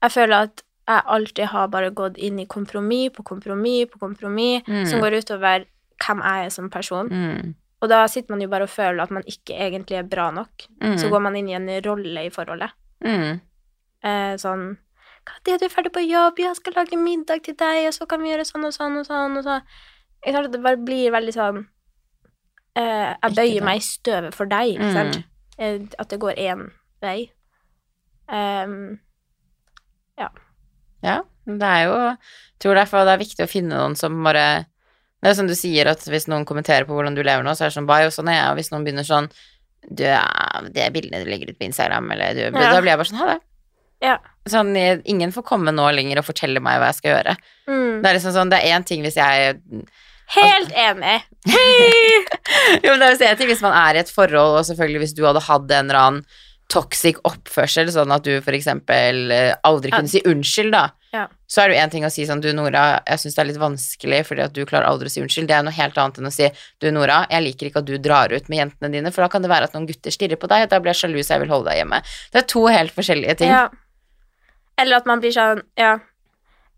jeg føler at jeg alltid har bare gått inn i kompromiss på kompromiss på kompromiss, Mm. som går utover hvem jeg er som person. Mm. Og da sitter man jo bare og føler at man ikke egentlig er bra nok. Mm. Så går man inn i en rolle i forholdet. Mm. Eh, sånn Når er du ferdig på jobb? Jeg skal lage middag til deg, og så kan vi gjøre sånn og sånn og sånn. Og sånn? Det bare blir veldig sånn eh, Jeg bøyer meg i støvet for deg, ikke Mm. sant? Eh, at det går én vei. Um, Ja, men det er jo Jeg tror derfor det er viktig å finne noen som bare Det er som du sier, at hvis noen kommenterer på hvordan du lever nå, så er det sånn Bye, og sånn er jeg, og hvis noen begynner sånn Du, ja, det bildet du legger ut på Instagram, eller du Ja. Da blir jeg bare sånn Ha det. Ja. Sånn, ingen får komme nå lenger og fortelle meg hva jeg skal gjøre. mm. Det er liksom sånn, det er én ting hvis jeg Helt enig. [LAUGHS] Jo, men det er jo en ting hvis man er i et forhold, og selvfølgelig hvis du hadde hatt en eller annen toxic oppførsel, sånn at du eksempel eh, aldri kunne si unnskyld, da. Ja. Så er det jo en ting å si sånn, du Nora, jeg syns det er litt vanskelig fordi at du klarer aldri å si unnskyld. Det er noe helt annet enn å si, du Nora, jeg liker ikke at du drar ut med jentene dine, for da kan det være at noen gutter stirrer på deg, da blir jeg sjalu, så jeg vil holde deg hjemme. Det er to helt forskjellige ting. Ja. Eller at man blir sånn Ja.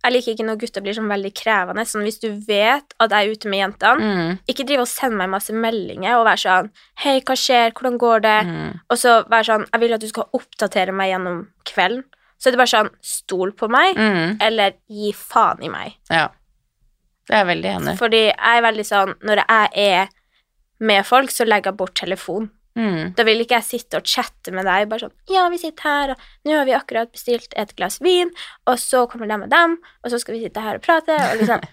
Jeg liker ikke når gutter blir sånn veldig krevende. Sånn hvis du vet at jeg er ute med jentene, Mm, ikke drive og sende meg masse meldinger og være sånn Hei, hva skjer? Hvordan går det? mm, Og så være sånn Jeg vil at du skal oppdatere meg gjennom kvelden. Så er det bare sånn Stol på meg, mm, eller gi faen i meg. ja. Det er veldig enig. Fordi jeg er veldig sånn Når jeg er med folk, så legger jeg bort telefon. Mm. Da vil ikke jeg sitte og chatte med deg, bare sånn Ja, vi sitter her, og nå har vi akkurat bestilt et glass vin, og så kommer dem og dem, og så skal vi sitte her og prate, og liksom [LAUGHS]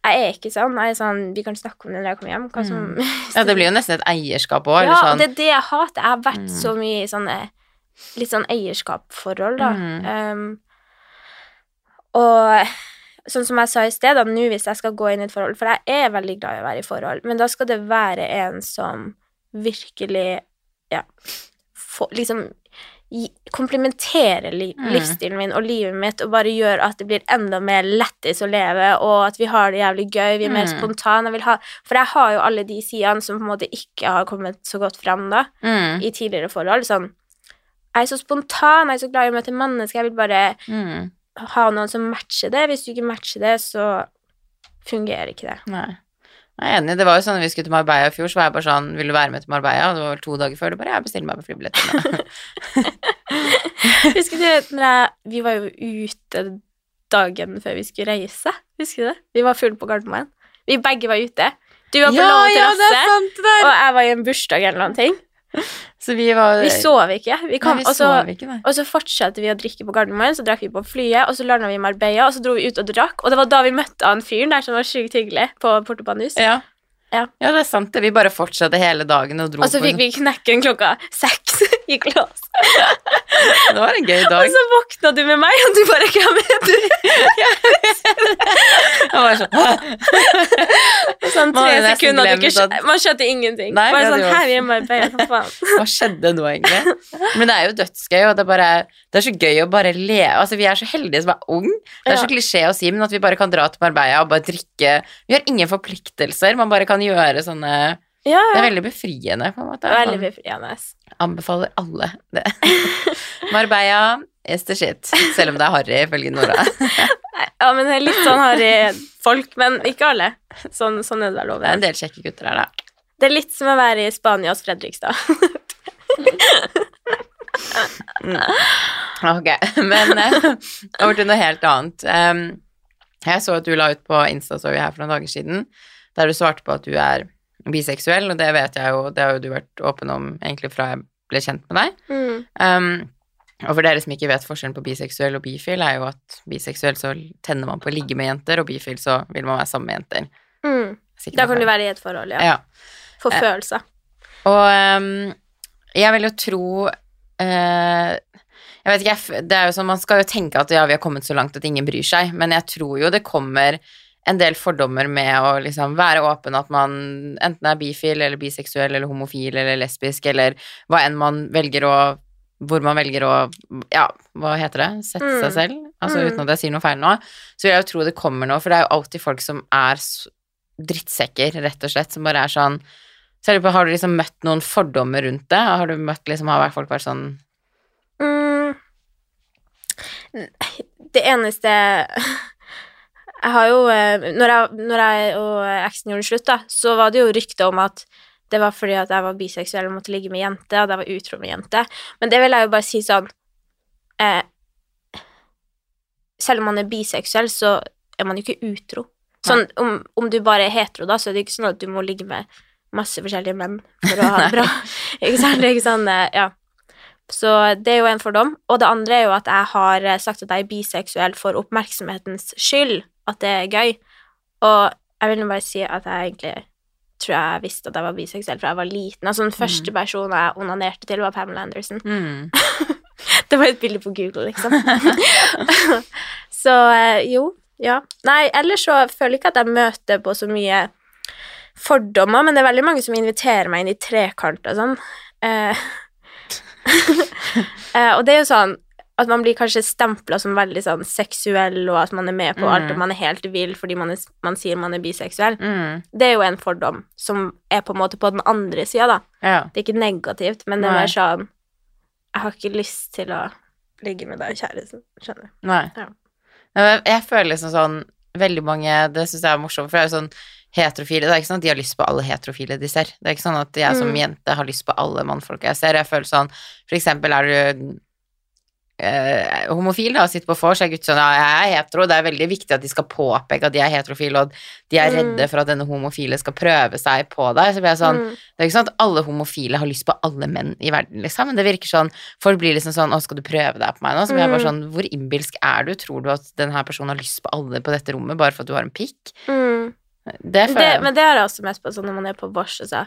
Jeg er ikke sånn. Jeg er sånn Vi kan snakke om det når jeg kommer hjem. Som [LAUGHS] Ja, det blir jo nesten et eierskap òg, Ja, eller og sånn. det er det jeg hater. Jeg har vært Mm. så mye i sånne litt sånn eierskapsforhold, da. Mm. Um, og sånn som jeg sa i sted, da, nå hvis jeg skal gå inn i et forhold For jeg er veldig glad i å være i forhold, men da skal det være en som virkelig Ja, få, liksom komplementere li Mm. livsstilen min og livet mitt og bare gjøre at det blir enda mer lættis å leve, og at vi har det jævlig gøy, vi er mer Mm. spontane. Jeg ha, for jeg har jo alle de sidene som på en måte ikke har kommet så godt fram da, Mm. i tidligere forhold. Sånn Jeg er så spontan, jeg er så glad i å møte mennesker, jeg vil bare Mm. ha noen som matcher det. Hvis du ikke matcher det, så fungerer ikke det. Nei. Jeg er enig. Det var jo sånn vi skulle til Marbella i fjor, så var jeg bare sånn Vil du være med til Marbella? Og det var vel to dager før. Det bare Jeg bestiller meg på flybilletter. [LAUGHS] Husker du når Vi var jo ute dagen før vi skulle reise. Husker du det? Vi var fulle på Gardermoen. Vi begge var ute. Du var på lov terrasse, ja, og jeg var i en bursdag eller noen ting. Så vi var Vi sov ikke. Vi kom, Nei, vi og, så, sov ikke, og så fortsatte vi å drikke på Gardermoen, så drakk vi på flyet, og så landa vi i Marbella, og så dro vi ut og drakk, og det var da vi møtte han fyren der som var sjukt hyggelig, på Portobanus. Ja. Ja. ja, det er sant. Vi bare fortsatte hele dagen og dro på Og så på fikk vi knekken klokka seks i lås. Det var en gøy dag. Og så våkna du med meg, og du bare Hvem er du? [LAUGHS] Jeg var sånn Sånn tre sekunder du ikke skjønte Man skjønte ingenting. Nei, bare sånn Her i Marbella, hva faen? [LAUGHS] Hva skjedde nå, egentlig? Men det er jo dødsgøy, og det er bare Det er så gøy å bare le Altså, vi er så heldige som er ung. Det er så klisjé å si, men at vi bare kan dra til Marbella og bare drikke Vi har ingen forpliktelser, man bare kan gjøre sånne Ja, Det er veldig befriende, på en måte. Veldig befriende. anbefaler alle det. [LAUGHS] Marbella is the shit, selv om det er harry, ifølge Nora. [LAUGHS] Ja, men det er litt sånn harry folk, men ikke alle. Sånn, sånn er det Det er en del kjekke gutter her, da. Det er litt som å være i Spania hos Fredrikstad. [LAUGHS] Ok, men eh, over til noe helt annet. Jeg så at du la ut på Instastory her for noen dager siden, der du svarte på at du er biseksuell, og det vet jeg jo, det har jo du vært åpen om egentlig fra jeg ble kjent med deg. Mm. Um, og for dere som ikke vet forskjellen på biseksuell og bifil, er jo at biseksuell så tenner man på å ligge med jenter, og bifil så vil man være sammen med jenter. Mm. Da kan du være i et forhold, ja. Ja. For Eh. følelser. Og um, jeg vil jo tro eh, Jeg vet ikke, det er jo sånn, man skal jo tenke at ja, vi har kommet så langt at ingen bryr seg, men jeg tror jo det kommer en del fordommer med å liksom være åpen at man enten er bifil eller biseksuell eller homofil eller lesbisk eller hva enn man velger å hvor man velger å Ja, hva heter det? Sette Mm. seg selv? Altså Mm. uten at jeg sier noe feil nå. Så vil jeg jo tro det kommer noe, for det er jo alltid folk som er drittsekker, rett og slett, som bare er sånn så jeg lurer på, Har du liksom møtt noen fordommer rundt det? Har du møtt liksom, har folk vært sånn Mm. Det eneste Jeg har jo eh, Når jeg, når jeg og eksen gjorde slutt, da, så var det jo rykte om at det var fordi at jeg var biseksuell og måtte ligge med jente, og jeg var utro med jente. Men det vil jeg jo bare si sånn eh, Selv om man er biseksuell, så er man jo ikke utro. Sånn, om, om du bare er hetero, da, så er det ikke sånn at du må ligge med masse forskjellige menn for å ha det bra. [LAUGHS] [LAUGHS] ikke sant? Ikke sånn, eh, ja. Så det er jo en fordom. Og det andre er jo at jeg har eh, sagt at jeg er biseksuell for oppmerksomhetens skyld, at det er gøy. Og jeg vil nå bare si at jeg egentlig tror jeg visste at jeg var biseksuell fra jeg var liten. Altså den første personen jeg onanerte til, var Pamela Anderson. mm. [LAUGHS] Det var et bilde på Google, liksom. [LAUGHS] så eh, jo, ja. Nei, ellers så føler jeg ikke at jeg møter på så mye fordommer, men det er veldig mange som inviterer meg inn i trekant og sånn. Eh, [LAUGHS] eh, og det er jo sånn at man blir kanskje stempla som veldig sånn seksuell, og at man er med på alt, Mm. og man er helt vill fordi man, er, man sier man er biseksuell. Mm. Det er jo en fordom som er på en måte på den andre sida, da. Ja. Det er ikke negativt, men det er mer sånn Jeg har ikke lyst til å ligge med deg, kjæresten. Skjønner du? Nei. Ja. Jeg, jeg føler liksom sånn Veldig mange Det syns jeg er morsomt, for det er jo sånn heterofile Det er ikke sånn at de har lyst på alle heterofile de ser. Det er ikke sånn at jeg som Mm. jente har lyst på alle mannfolka jeg ser. Jeg føler sånn For eksempel er du eh, homofil da, og sitter på vors, er gutter sånn ja, jeg er hetero, det er veldig viktig at de skal påpeke at de er heterofile, og de er Mm. redde for at denne homofile skal prøve seg på deg. Så blir jeg sånn Mm. Det er ikke sånn at alle homofile har lyst på alle menn i verden, liksom, men det virker sånn Folk blir liksom sånn Å, skal du prøve deg på meg nå? Så blir jeg bare Mm. sånn Hvor innbilsk er du? Tror du at denne personen har lyst på alle på dette rommet bare for at du har en pikk? Mm. Det Det, men det har jeg også mest på sånn når man er på vors, og så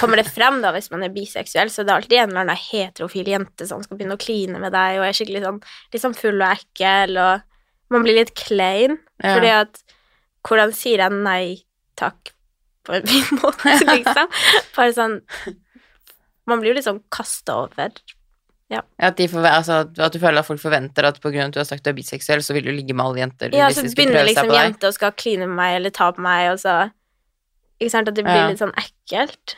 kommer det frem da hvis man er biseksuell, så det er alltid en eller annen heterofil jente som skal begynne å kline med deg, og er skikkelig sånn, sånn full og ekkel, og man blir litt klein, Ja. fordi at hvordan sier jeg nei takk på en fin [LAUGHS] måte, liksom? Bare sånn Man blir jo litt sånn kasta over. At, de forve- altså, at du føler at folk forventer at av at du har sagt du er biseksuell, så vil du ligge med alle jenter Ja, så begynner liksom jenter og skal kline med meg eller ta på meg, og så Ikke sant? At det blir Ja. litt sånn ekkelt.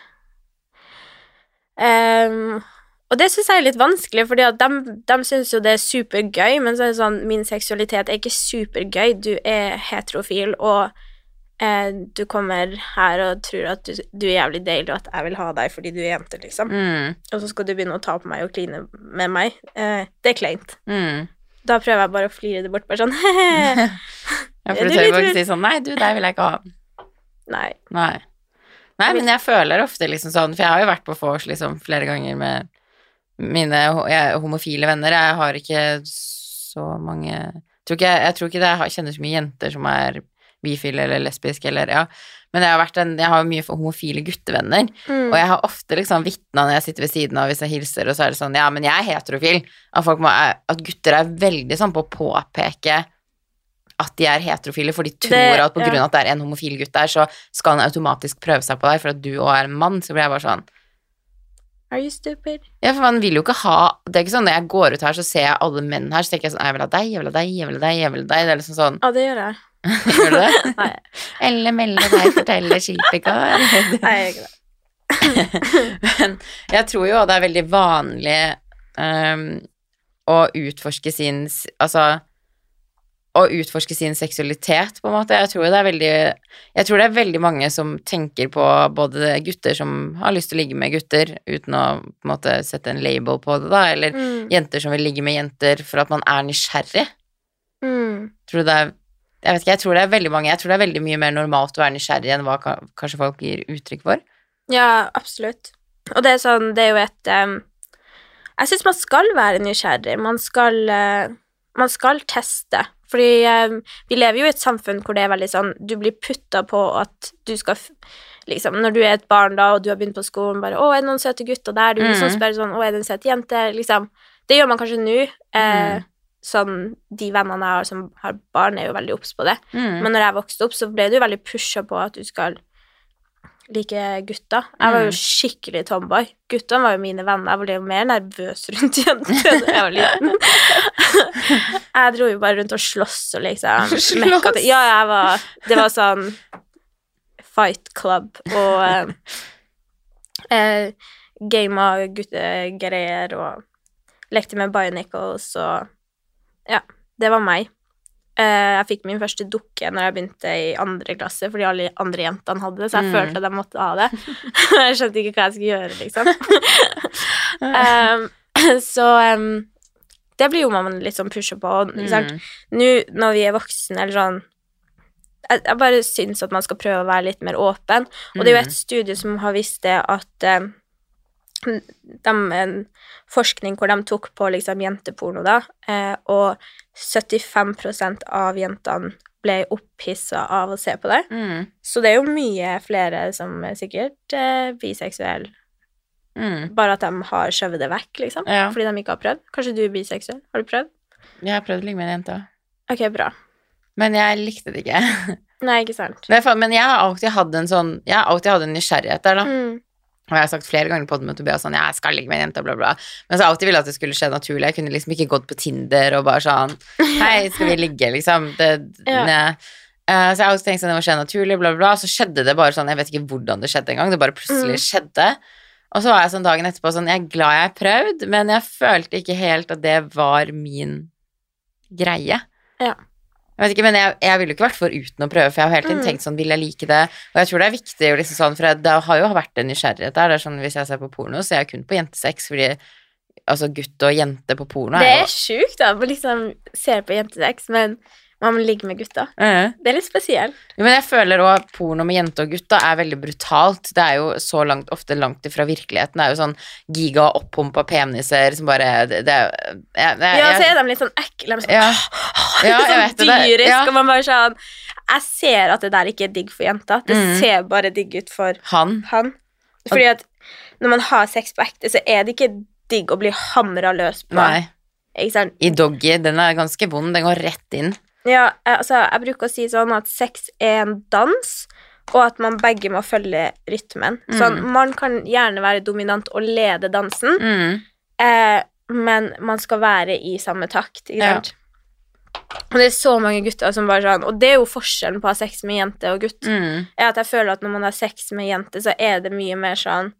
Um, og det syns jeg er litt vanskelig, fordi de, de syns jo det er supergøy, men så er det sånn Min seksualitet er ikke supergøy. Du er heterofil, og du kommer her og tror at du, du er jævlig deilig, og at jeg vil ha deg fordi du er jente, liksom. Mm, Og så skal du begynne å ta på meg og kline med meg. Eh, det er kleint. mm. Da prøver jeg bare å flire det bort, bare sånn [LAUGHS] [LAUGHS] Ja, for du tør jo ikke si sånn Nei, du, deg vil jeg ikke ha. Nei. Nei. Nei, men jeg føler ofte liksom sånn For jeg har jo vært på vors liksom flere ganger med mine jeg, homofile venner. Jeg har ikke så mange jeg tror ikke, jeg tror ikke det, jeg kjenner så mye jenter som er bifile eller lesbiske eller ja. Men jeg har, vært en, jeg har mye homofile guttevenner, Mm. og jeg har ofte liksom vitna når jeg sitter ved siden av hvis jeg hilser, og så er det sånn Ja, men jeg er heterofil. At, folk må, at gutter er veldig sånn på å påpeke at de er heterofile, for de tror Det- at på grunn ja. at det er en homofil gutt der, så skal han automatisk prøve seg på deg for at du òg er en mann. Så blir jeg bare sånn Are you stupid? Ja, for man vil jo ikke ha Det er ikke sånn når jeg går ut her, så ser jeg alle menn her, så tenker jeg sånn Jeg vil ha deg, jeg vil ha deg, jeg vil ha deg, jeg vil ha deg. Det er liksom sånn Ja, det gjør jeg. Gjør du det? [LAUGHS] Nei, Elle melde deg, fortelle skipikar. nei, jeg gjør ikke det. [LAUGHS] Men jeg tror jo det er veldig vanlig um, å utforske sin Altså å utforske sin seksualitet, på en måte. Jeg tror, det er veldig, jeg tror det er veldig mange som tenker på både gutter som har lyst til å ligge med gutter, uten å på en måte sette en label på det, da, eller Mm. jenter som vil ligge med jenter for at man er nysgjerrig. Mm. Tror du det er jeg vet ikke, jeg tror det er veldig mange, jeg tror det er veldig mye mer normalt å være nysgjerrig enn hva kanskje folk gir uttrykk for. Ja, absolutt. Og det er sånn, det er jo et um, Jeg syns man skal være nysgjerrig. Man skal, uh, man skal teste. Fordi um, vi lever jo i et samfunn hvor det er veldig sånn Du blir putta på at du skal Liksom, når du er et barn da, og du har begynt på skolen, bare 'Å, er det noen søte gutter der?' Du liksom Mhm. spør sånn 'Å, er det en søt jente?' Liksom. Det gjør man kanskje nå. Mhm. Sånn, de vennene jeg har som har barn, er jo veldig obs på det. Mm. Men når jeg vokste opp, så ble du veldig pusha på at du skal like gutter. Jeg var jo Mm. skikkelig tomboy. Guttene var jo mine venner. Jeg ble jo mer nervøs rundt jenter da jeg var liten. [LAUGHS] jeg dro jo bare rundt og sloss og liksom [LAUGHS] Slåss? Ja, jeg var Det var sånn fight club og eh, eh, gama guttegreier og lekte med Bionicles og Ja, det var meg. Eh, jeg fikk min første dukke når jeg begynte i andre klasse, fordi alle andre jentene hadde det, så jeg Mm. følte at jeg måtte ha det. [LAUGHS] [LAUGHS] jeg skjønte ikke hva jeg skulle gjøre, liksom. [LAUGHS] um, [CLEARS THROAT] så um, det blir jo man litt sånn pusha på. Mm. Nå når vi er voksne, eller sånn jeg, jeg bare syns at man skal prøve å være litt mer åpen. Og det er jo Mm. et studie som har vist det at eh, de, en forskning hvor de tok på liksom jenteporno, da, eh, og 75% av jentene ble opphissa av å se på det. Mm. Så det er jo mye flere som er sikkert eh, biseksuelle, Mm. bare at de har skjøvet det vekk, liksom. Ja. Fordi de ikke har prøvd. Kanskje du er biseksuell? Har du prøvd? Jeg har prøvd å ligge med en jente Ok, bra. men jeg likte det ikke. [LAUGHS] Nei, ikke sant. Men jeg, men jeg har alltid hatt en sånn Jeg har alltid hatt en nysgjerrighet der, da. Mm. Og jeg har sagt flere ganger på det med Tobias sånn Jeg skal ligge med en jente, bla, bla. Men så alltid ville at det skulle skje naturlig. Jeg kunne liksom ikke gått på Tinder og bare sånn Hei, skal vi ligge, liksom? Det, [LAUGHS] Ja. ne. Eh, så jeg har alltid tenkt sånn det må skje naturlig, bla, bla, bla. Så skjedde det bare sånn Jeg vet ikke hvordan det skjedde engang. Det bare plutselig Mm. skjedde. Og så var jeg sånn dagen etterpå sånn Jeg er glad jeg prøvde, men jeg følte ikke helt at det var min greie. Ja. Jeg vet ikke, men jeg, jeg ville jo ikke vært for uten å prøve, for jeg har hele tiden Mm. tenkt sånn, vil jeg like det? Og jeg tror det er viktig, liksom sånn, for det har jo vært en nysgjerrighet der. Det er sånn, hvis jeg ser på porno, så er jeg kun på jentesex, fordi altså gutt og jente på porno. er jo Det er sjukt, da. å liksom se på jentesex, men man ligger med gutta. Eh. Det er litt spesielt. Jo, Men jeg føler òg porno med jente og gutta er veldig brutalt. Det er jo så langt, ofte langt ifra virkeligheten. Det er jo sånn giga opphumpa peniser som bare Det, det er jeg, jeg, Ja, så er de litt sånn ekle. De sånn, ja, Ja, sånn vet det, det- dyrisk, ja. og man bare sånn Jeg ser at det der ikke er digg for jenta. Det Mm. ser bare digg ut for han. han. Fordi at når man har sex på ekte, så er det ikke digg å bli hamra løs på. Nei. Ikke sant? I doggy, den er ganske vond. Den går rett inn. Ja, eh, altså, jeg bruker å si sånn at sex er en dans, og at man begge må følge rytmen. Mm. Sånn, man kan gjerne være dominant og lede dansen, Mm. eh, men man skal være i samme takt, ikke Ja. Og det er så mange gutter som bare sånn Og det er jo forskjellen på å ha sex med jente og gutt. Mm. Er at jeg føler at når man har sex med jente, så er det mye mer sånn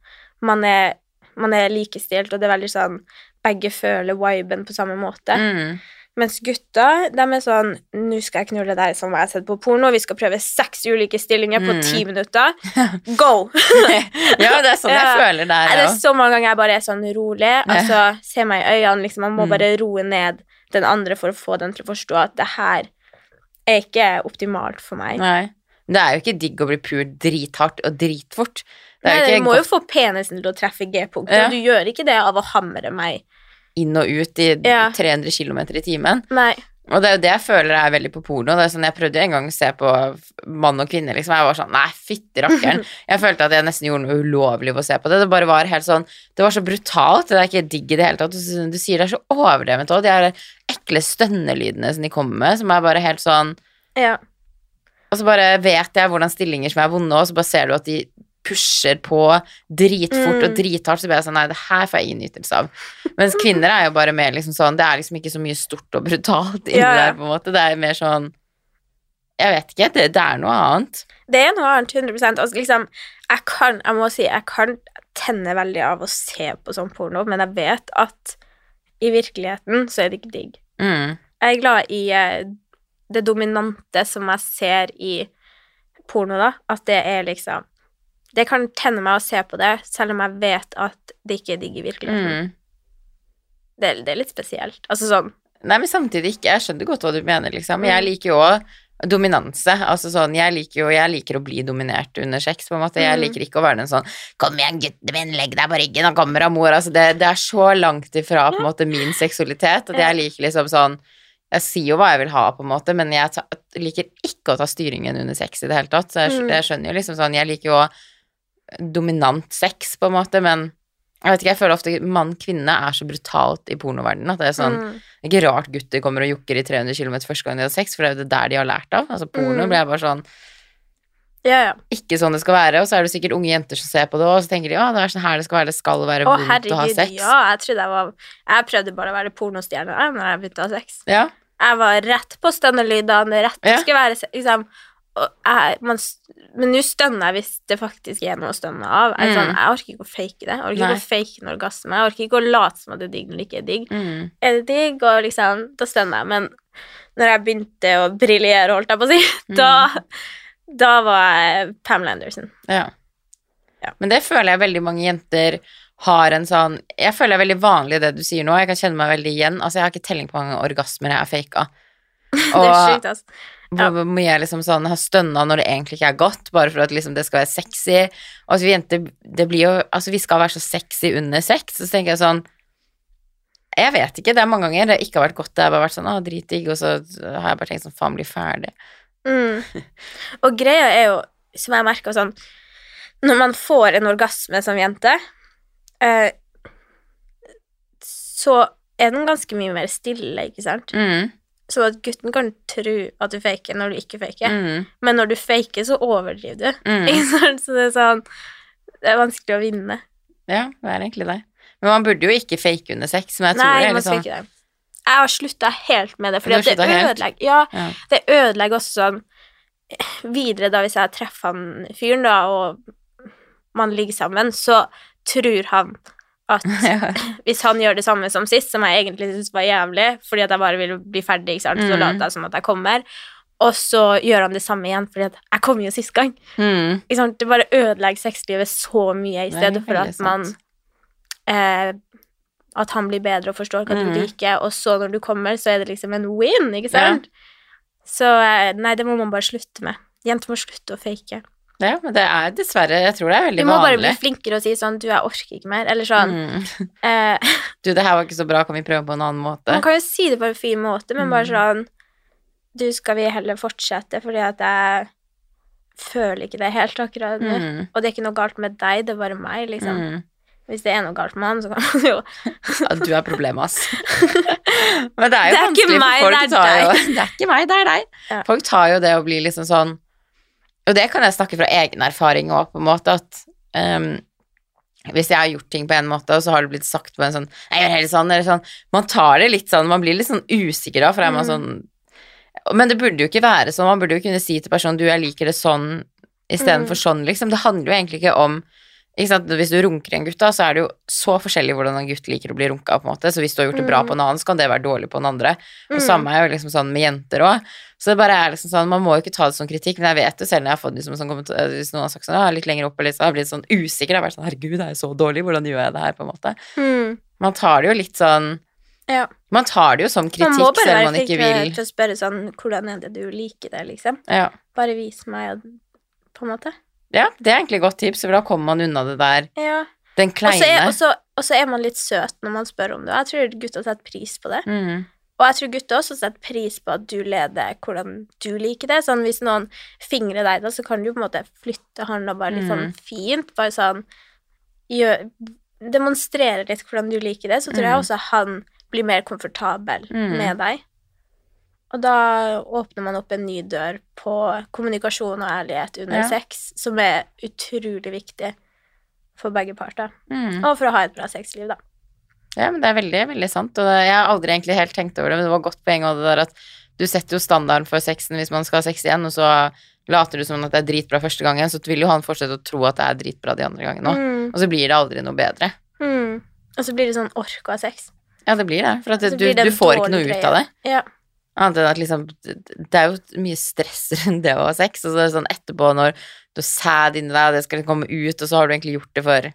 Man er, man er likestilt, og det er veldig sånn Begge føler viben på samme måte. Mm. Mens gutta, de er sånn Nå skal jeg knulle deg som jeg har sett på porno, vi skal prøve seks ulike stillinger på Mm. ti minutter. [LAUGHS] Go! [LAUGHS] ja, det er sånn jeg Ja. føler det Er det er så mange ganger jeg bare er sånn rolig? Altså, se meg i øynene, liksom. Man må Mm. bare roe ned den andre for å få den til å forstå at det her er ikke optimalt for meg. Nei. Det er jo ikke digg å bli pult drithardt og dritfort. Det Nei, du må må jo få penisen til å treffe G-punktet, Ja. og du gjør ikke det av å hamre meg. Inn og ut i Ja. 300 km i timen. Nei. Og det er jo det jeg føler er veldig på porno. Det er sånn, Jeg prøvde jo en gang å se på mann og kvinne, liksom. Jeg var sånn Nei, fytti rakkeren. [LAUGHS] Jeg følte at jeg nesten gjorde noe ulovlig ved å se på det. Det bare var helt sånn Det var så brutalt. Det er ikke digg i det hele tatt. Du, du sier det er så overdrevent òg. De her ekle stønnelydene som de kommer med, som er bare helt sånn Ja. Og så bare vet jeg hvordan stillinger som er vonde, og så bare ser du at de pusher på dritfort og Mm. drithardt, så blir jeg sånn Nei, det her får jeg ingen nytelse av. Mens kvinner er jo bare mer liksom sånn Det er liksom ikke så mye stort og brutalt inni ja. der, på en måte. Det er mer sånn Jeg vet ikke. Det, det er noe annet. Det er noe annet, 100% altså, liksom, Jeg kan, jeg må si, jeg kan tenne veldig av å se på sånn porno, men jeg vet at i virkeligheten så er det ikke digg. Mm. Jeg er glad i eh, det dominante som jeg ser i porno, da. At det er liksom Det kan tenne meg å se på det, selv om jeg vet at det ikke er digg i virkeligheten. Mm. Det, er- det er litt spesielt. Altså sånn Nei, men samtidig ikke. Jeg skjønner godt hva du mener, liksom. Jeg Mm. liker jo òg dominanse. Altså sånn, jeg liker jo Jeg liker å bli dominert under sex, på en måte. Jeg Mm. liker ikke å være den sånn Kom igjen, gutten min, legg deg på ryggen, og kommer av mor. Altså, det, det er så langt ifra på en måte min seksualitet at jeg liker liksom sånn Jeg sier jo hva jeg vil ha, på en måte, men jeg ta, liker ikke å ta styringen under sex i det hele tatt. Så jeg, Mm. jeg skjønner jo liksom sånn Jeg liker jo dominant sex, på en måte, men jeg vet ikke, jeg føler ofte mann-kvinne er så brutalt i pornoverdenen at det er sånn mm, det er ikke rart gutter kommer og jokker i 300 km første gang de har sex, for det er jo det der de har lært av. Altså Porno Mm. blir jeg bare sånn Ja, ja. Ikke sånn det skal være. Og så er det sikkert unge jenter som ser på det, og så tenker de ja, det er sånn her det skal være. Det skal være Å, vondt å ha sex. ja. Jeg trodde jeg var Jeg prøvde bare å være pornostjerne da jeg begynte å ha sex. Ja. Jeg var rett på stønnelydene, rett Ja. det skulle være liksom jeg, man, Men nå stønner jeg hvis det faktisk er noe å stønne av. Jeg, mm. sånn, Mm. jeg orker ikke å fake det. Jeg orker Nei. ikke å fake en orgasme. Jeg orker ikke å late som at det er digg når det ikke er digg. Mm. Er det digg, og liksom Da stønner jeg. Men når jeg begynte å briljere, holdt jeg på å si, da, da var jeg Pamela Anderson. ja. Ja. Men det føler jeg veldig mange jenter har en sånn Jeg føler det er veldig vanlig det du sier nå. Jeg kan kjenne meg veldig igjen. Altså, jeg har ikke telling på mange orgasmer jeg har faka. [LAUGHS] det er sjukt, altså. Ja. Hvor mye jeg liksom sånn har stønna når det egentlig ikke er godt, bare for at liksom det skal være sexy. Og altså, vi jenter, det blir jo Altså, vi skal være så sexy under sex, så tenker jeg sånn Jeg vet ikke, det er mange ganger det ikke har vært godt. Det har bare vært sånn å, dritdigg, og så har jeg bare tenkt sånn faen, bli ferdig. Mm. Og greia er jo, som jeg merker sånn Når man får en orgasme som jente, eh, så er den ganske mye mer stille, ikke sant? Mm, Så at gutten kan tro at du faker når du ikke faker. mm, Men når du faker, så overdriver du. mm. [LAUGHS] Så det er sånn Det er vanskelig å vinne. Ja, det er egentlig det. Men man burde jo ikke fake under sex, men jeg tror Nei, det er man litt sånn det. Jeg har slutta helt med det, at det ødelegger Ja, ja. det ødelegger også sånn Videre, da, hvis jeg treffer han fyren, da, og man ligger sammen, så tror han at [LAUGHS] ja. hvis han gjør det samme som sist, som jeg egentlig syntes var jævlig, fordi at jeg bare vil bli ferdig, ikke sant, så Mm. later jeg som at jeg kommer, og så gjør han det samme igjen, fordi at jeg kom jo sist gang. Mm, Ikke sant? Det bare ødelegger sexlivet så mye, i stedet for at man eh, at han blir bedre og forstår hva du liker, og så når du kommer, så er det liksom en win, ikke sant? Så eh, nei, det må man bare slutte med. Jenter må slutte å fake. Ja, men det er dessverre Jeg tror det er veldig vanlig. Du må må bare bli flinkere og si sånn Du, jeg orker ikke mer. Eller sånn Mm. eh, [LAUGHS] Du, det her var ikke så bra, kan vi prøve på en annen måte? Man kan jo si det på en fin måte, men bare Mm. sånn Du, skal vi heller fortsette, fordi at jeg føler ikke det helt akkurat nå. Mm. Og Og det er ikke noe galt med deg, det er bare meg, liksom. Mm. Hvis det er noe galt med han, så kan man jo [LAUGHS] Ja, du er problemet, ass. [LAUGHS] Men det er jo Det er vanskelig, for folk er tar jo. Det er ikke meg, det er deg. Ja. Folk tar jo det å bli liksom sånn Og det kan jeg snakke fra egen erfaring òg, på en måte, at um, hvis jeg har gjort ting på en måte, og så har det blitt sagt på en sånn Jeg gjør helt sånn, eller sånn Man tar det litt sånn Man blir litt sånn usikker da, for er man Mm. sånn Men det burde jo ikke være sånn. Man burde jo kunne si til personen Du, jeg liker det sånn istedenfor Mm. sånn, liksom. Det handler jo egentlig ikke om? Hvis du runker en gutt, da, så er det jo så forskjellig hvordan en gutt liker å bli runka. på en måte, Så hvis du har gjort det bra Mm. på en annen, så kan det være dårlig på en andre. Og Mm. samme er jo liksom sånn med jenter òg. Så det bare er liksom sånn, man må jo ikke ta det som kritikk, men jeg vet jo selv når jeg har fått liksom sånn kommentar, hvis noen har sagt sånn, ja, litt lenger opp, eller så har jeg blitt sånn usikker, jeg har vært sånn, herregud, det er jo så dårlig, hvordan gjør jeg det her, på en måte. mm, Man tar det jo litt sånn, Ja. man tar det jo som Man kritikk, bare selv være om man må bare til, flink til å spørre sånn Hvordan er det du liker det, liksom? Ja. Bare vis meg, på en måte. Ja, det er egentlig et godt tips, for da kommer man unna det der, Ja. den kleine. og så- er man litt søt når man spør om det. Jeg tror gutta setter pris på det. Mm. Og jeg tror gutter også setter pris på at du leder hvordan du liker det. Sånn hvis noen fingrer deg, da, så kan du på en måte flytte hånda bare litt sånn Mm. fint. Bare sånn gjør, Demonstrere litt hvordan du liker det, så tror jeg Mm. også han blir mer komfortabel Mm. med deg. Og da åpner man opp en ny dør på kommunikasjon og ærlighet under Ja. sex, som er utrolig viktig for begge parter. Mm. Og for å ha et bra sexliv, da. Ja, men det er veldig, veldig sant, og jeg har aldri egentlig helt tenkt over det, men det var godt poeng også det der at du setter jo standarden for sexen hvis man skal ha sex igjen, og så later du som at det er dritbra første gangen, så vil jo han fortsette å tro at det er dritbra de andre gangene òg, Mm. og så blir det aldri noe bedre. Mm. Og så blir det sånn ork å ha sex. Ja, det blir det, for du, blir det du får ikke noe ut av det. Ja. Annet enn at liksom Det er jo mye stress [LAUGHS] rundt det å ha sex, og så er det sånn etterpå når du har sæd inni deg, og det skal komme ut, og så har du egentlig gjort det for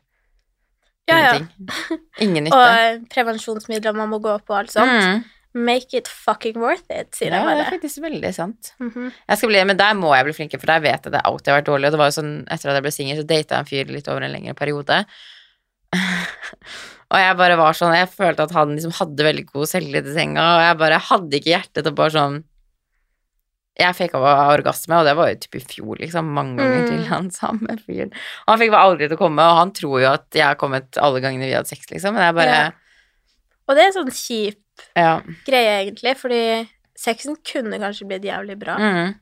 Ja, ja. ingenting. Ingen nytte. Og eh, prevensjonsmidler man må gå på og alt sånt. Mm. Make it fucking worth it, sier Ja, jeg det er faktisk veldig sant. Mhm. Jeg skal bli, men der må jeg bli flinkere, for der vet jeg det alltid har vært dårlig. Og det var jo sånn, etter at jeg ble singel, så data jeg en fyr litt over en lengre periode. [LAUGHS] og jeg bare var sånn Jeg følte at han liksom hadde veldig god selvtillit i senga, og jeg bare hadde ikke hjerte til bare sånn Jeg fikk av orgasme, og det var jo typ i fjor, liksom, mange ganger Mm. til han [LAUGHS] samme fyren. Og han fikk bare aldri til å komme, og han tror jo at jeg har kommet alle gangene vi hadde sex, liksom, men jeg bare Ja. Og det er en sånn kjip Ja. greie, egentlig, fordi sexen kunne kanskje blitt jævlig bra. Mm,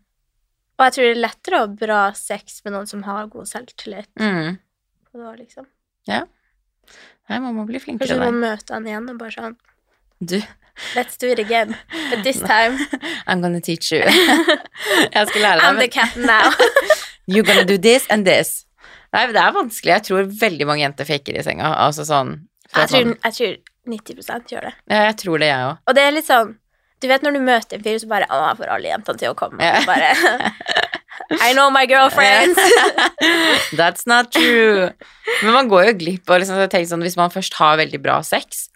Og jeg tror det er lettere å ha bra sex med noen som har god selvtillit. mm. Og var liksom. Nei, man må bli flinkere Kanskje du må møte han igjen og bare sånn Du, Let's do it again. But this time [LAUGHS] I'm gonna teach you. [LAUGHS] jeg skal lære deg. I'm the captain now. [LAUGHS] You're gonna do this and this. Nei, det er vanskelig. Jeg tror veldig mange jenter faker i senga. Altså sånn Jeg tror, sånn- jeg tror 90% gjør det. Ja, jeg tror det, jeg òg. Og det er litt sånn Du vet når du møter en fyr, så bare Å, jeg får alle jentene til å komme. Ja. Bare I know my girlfriends. [LAUGHS] That's not true. Men man går jo glipp av liksom, sånn, Hvis man først har veldig bra sex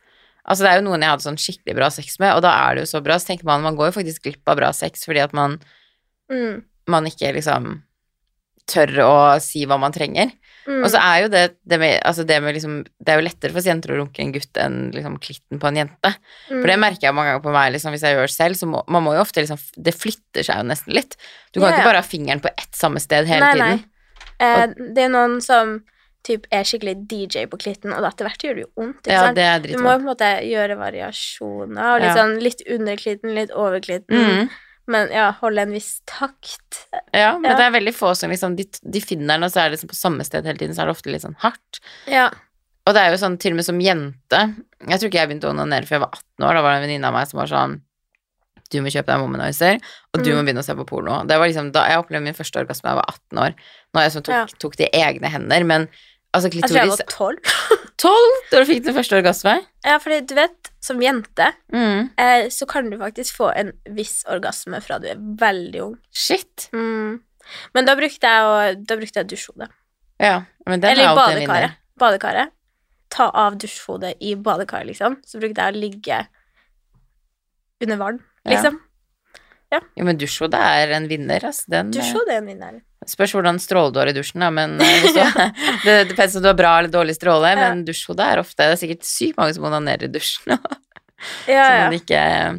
Altså Det er jo noen jeg hadde sånn skikkelig bra sex med, og da er det jo så bra. Så tenker man man går jo faktisk glipp av bra sex fordi at man, Mm. man ikke liksom tør å si hva man trenger. Mm. Og så er jo det det med, altså det med liksom Det er jo lettere for jenter å runke en gutt enn liksom klitten på en jente. Mm. For det merker jeg mange ganger på meg, liksom, hvis jeg gjør det selv, så må man må jo ofte liksom Det flytter seg jo nesten litt. Du kan Ja, ja. ikke bare ha fingeren på ett samme sted hele nei, tiden. Nei. Eh, det er noen som typ, er skikkelig DJ på klitten, og etter hvert gjør det jo vondt. Ikke Ja, sant? det er Du må jo på en måte gjøre variasjoner. Og litt, Ja. sånn, litt under klitten, litt over klitten. Mm. Men ja, holde en viss takt. Ja, men Ja. det er veldig få som liksom de, de finner den, og så er det liksom på samme sted hele tiden, så er det ofte litt sånn hardt. Ja. Og det er jo sånn til og med som jente Jeg tror ikke jeg begynte å onanere før jeg var 18 år. Da var det en venninne av meg som var sånn Du må kjøpe deg womanizer, og du Mm. må begynne å se på porno. Det var liksom da jeg opplevde min første orgasme da jeg var 18 år. Nå er jeg som tok, Ja. tok det i egne hender, men altså Jeg tror jeg var tolv. 12 da du fikk din første orgasme? Ja, fordi du vet, som jente Mm. eh, så kan du faktisk få en viss orgasme fra du er veldig ung. Shit. Mm. Men da brukte jeg, da brukte jeg dusjhode. Ja, men den Eller er badekaret. Badekaret. ta av dusjhodet i badekaret, liksom, så brukte jeg å ligge under vann, Ja. Liksom. Jo, men dusjhodet er en vinner, altså. Den eh, Dusjhode er en vinner. spørs hvordan stråle du har i dusjen, da, men eh, du, [LAUGHS] [LAUGHS] det depends om du har bra eller dårlig stråle, Ja. men dusjhodet er ofte Det er sikkert sykt mange som onanerer i dusjen. Ja, Så ja. man ikke ja,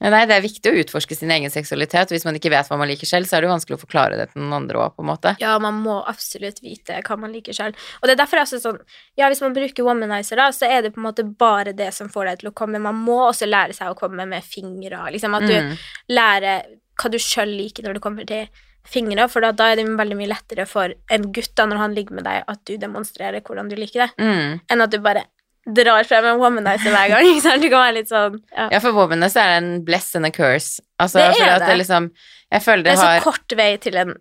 Nei, det er viktig å utforske sin egen seksualitet. Hvis man ikke vet hva man liker selv, så er det jo vanskelig å forklare det til noen andre òg, på en måte. Ja, man må absolutt vite hva man liker selv. Og det er derfor jeg også sånn Ja, hvis man bruker womanizer, da, så er det på en måte bare det som får deg til å komme. Man må også lære seg å komme med fingre. Liksom at du Mm. lærer hva du sjøl liker når det kommer til fingre, for da, da er det veldig mye lettere for en gutt da, når han ligger med deg, at du demonstrerer hvordan du liker det, Mm. enn at du bare drar frem en womanizer hver gang. Ikke sant? Du kan være litt sånn ja. Ja, for womanizer er det en bless and a curse. Altså, Det er det det. liksom Jeg føler Det det er så har kort vei til en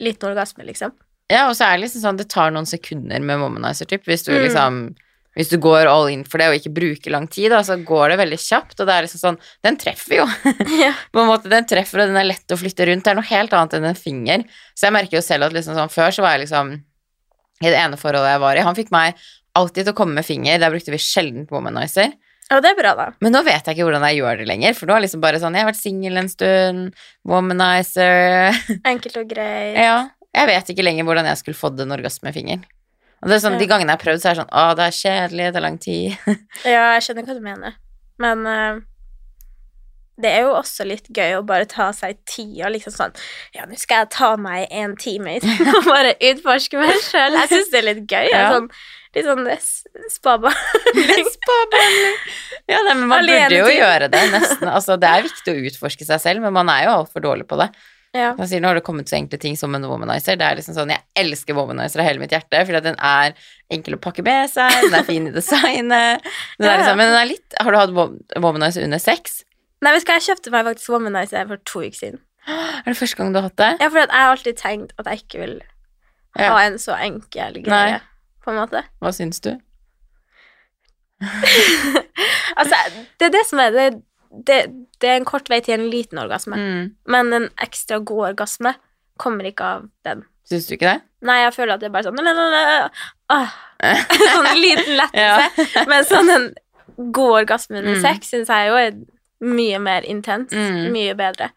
liten orgasme, liksom. Ja, og så er det liksom sånn det tar noen sekunder med womanizer, typ. Hvis du Mm. liksom Hvis du går all in for det og ikke bruker lang tid, da, så går det veldig kjapt, og det er liksom sånn Den treffer jo. [LAUGHS] [LAUGHS] ja. på en måte, Den treffer, og den er lett å flytte rundt. Det er noe helt annet enn en finger. Så jeg merker jo selv at liksom sånn før så var jeg liksom I det ene forholdet jeg var i, han fikk meg alltid til å komme med finger. Der brukte vi sjelden womanizer. Og det er bra, da. Men nå vet jeg ikke hvordan jeg gjør det lenger, for nå er liksom bare sånn Jeg har vært singel en stund, womanizer [LAUGHS] Enkelt og greit. Ja. Jeg vet ikke lenger hvordan jeg skulle fått en orgasmefinger. Og det er sånn, Ja. De gangene jeg har prøvd, så er det sånn Å, det er kjedelig, det er lang tid. [LAUGHS] Ja, jeg skjønner hva du mener. Men eh, det er jo også litt gøy å bare ta seg tida, liksom sånn Ja, nå skal jeg ta meg en time og bare utforske meg sjøl. Jeg syns det er litt gøy. Ja. Sånn, litt sånn spabehandling. spabehandling. [LAUGHS] Ja, nei, men man Alene burde jo tid. gjøre det, nesten. Altså, det er viktig å utforske seg selv, men man er jo altfor dårlig på det. ja. Man sier, nå har det kommet så enkle ting som en womanizer. Det er liksom sånn, Jeg elsker womanizer av hele mitt hjerte, fordi den er enkel å pakke med seg, den er fin i designet. Den er liksom, men den er litt Har du hatt womanizer under sex? Nei, vet du hva, jeg kjøpte meg faktisk Womanizer for to uker siden. [GASPS] Er det første gang du har hatt det? Ja, for jeg har alltid tenkt at jeg ikke vil Ja. ha en så enkel Nei. greie, på en måte. Hva syns du? [LAUGHS] Altså, det er det som er det, det, det er en kort vei til en liten orgasme, Mm. men en ekstra god orgasme kommer ikke av den. Syns du ikke det? Nei, jeg føler at det er bare sånn ah, [LAUGHS] Sånn liten lettelse. Ja. Men sånn en god orgasme under Mm. sex syns jeg jo er mye mer intens. Mm. Mye bedre.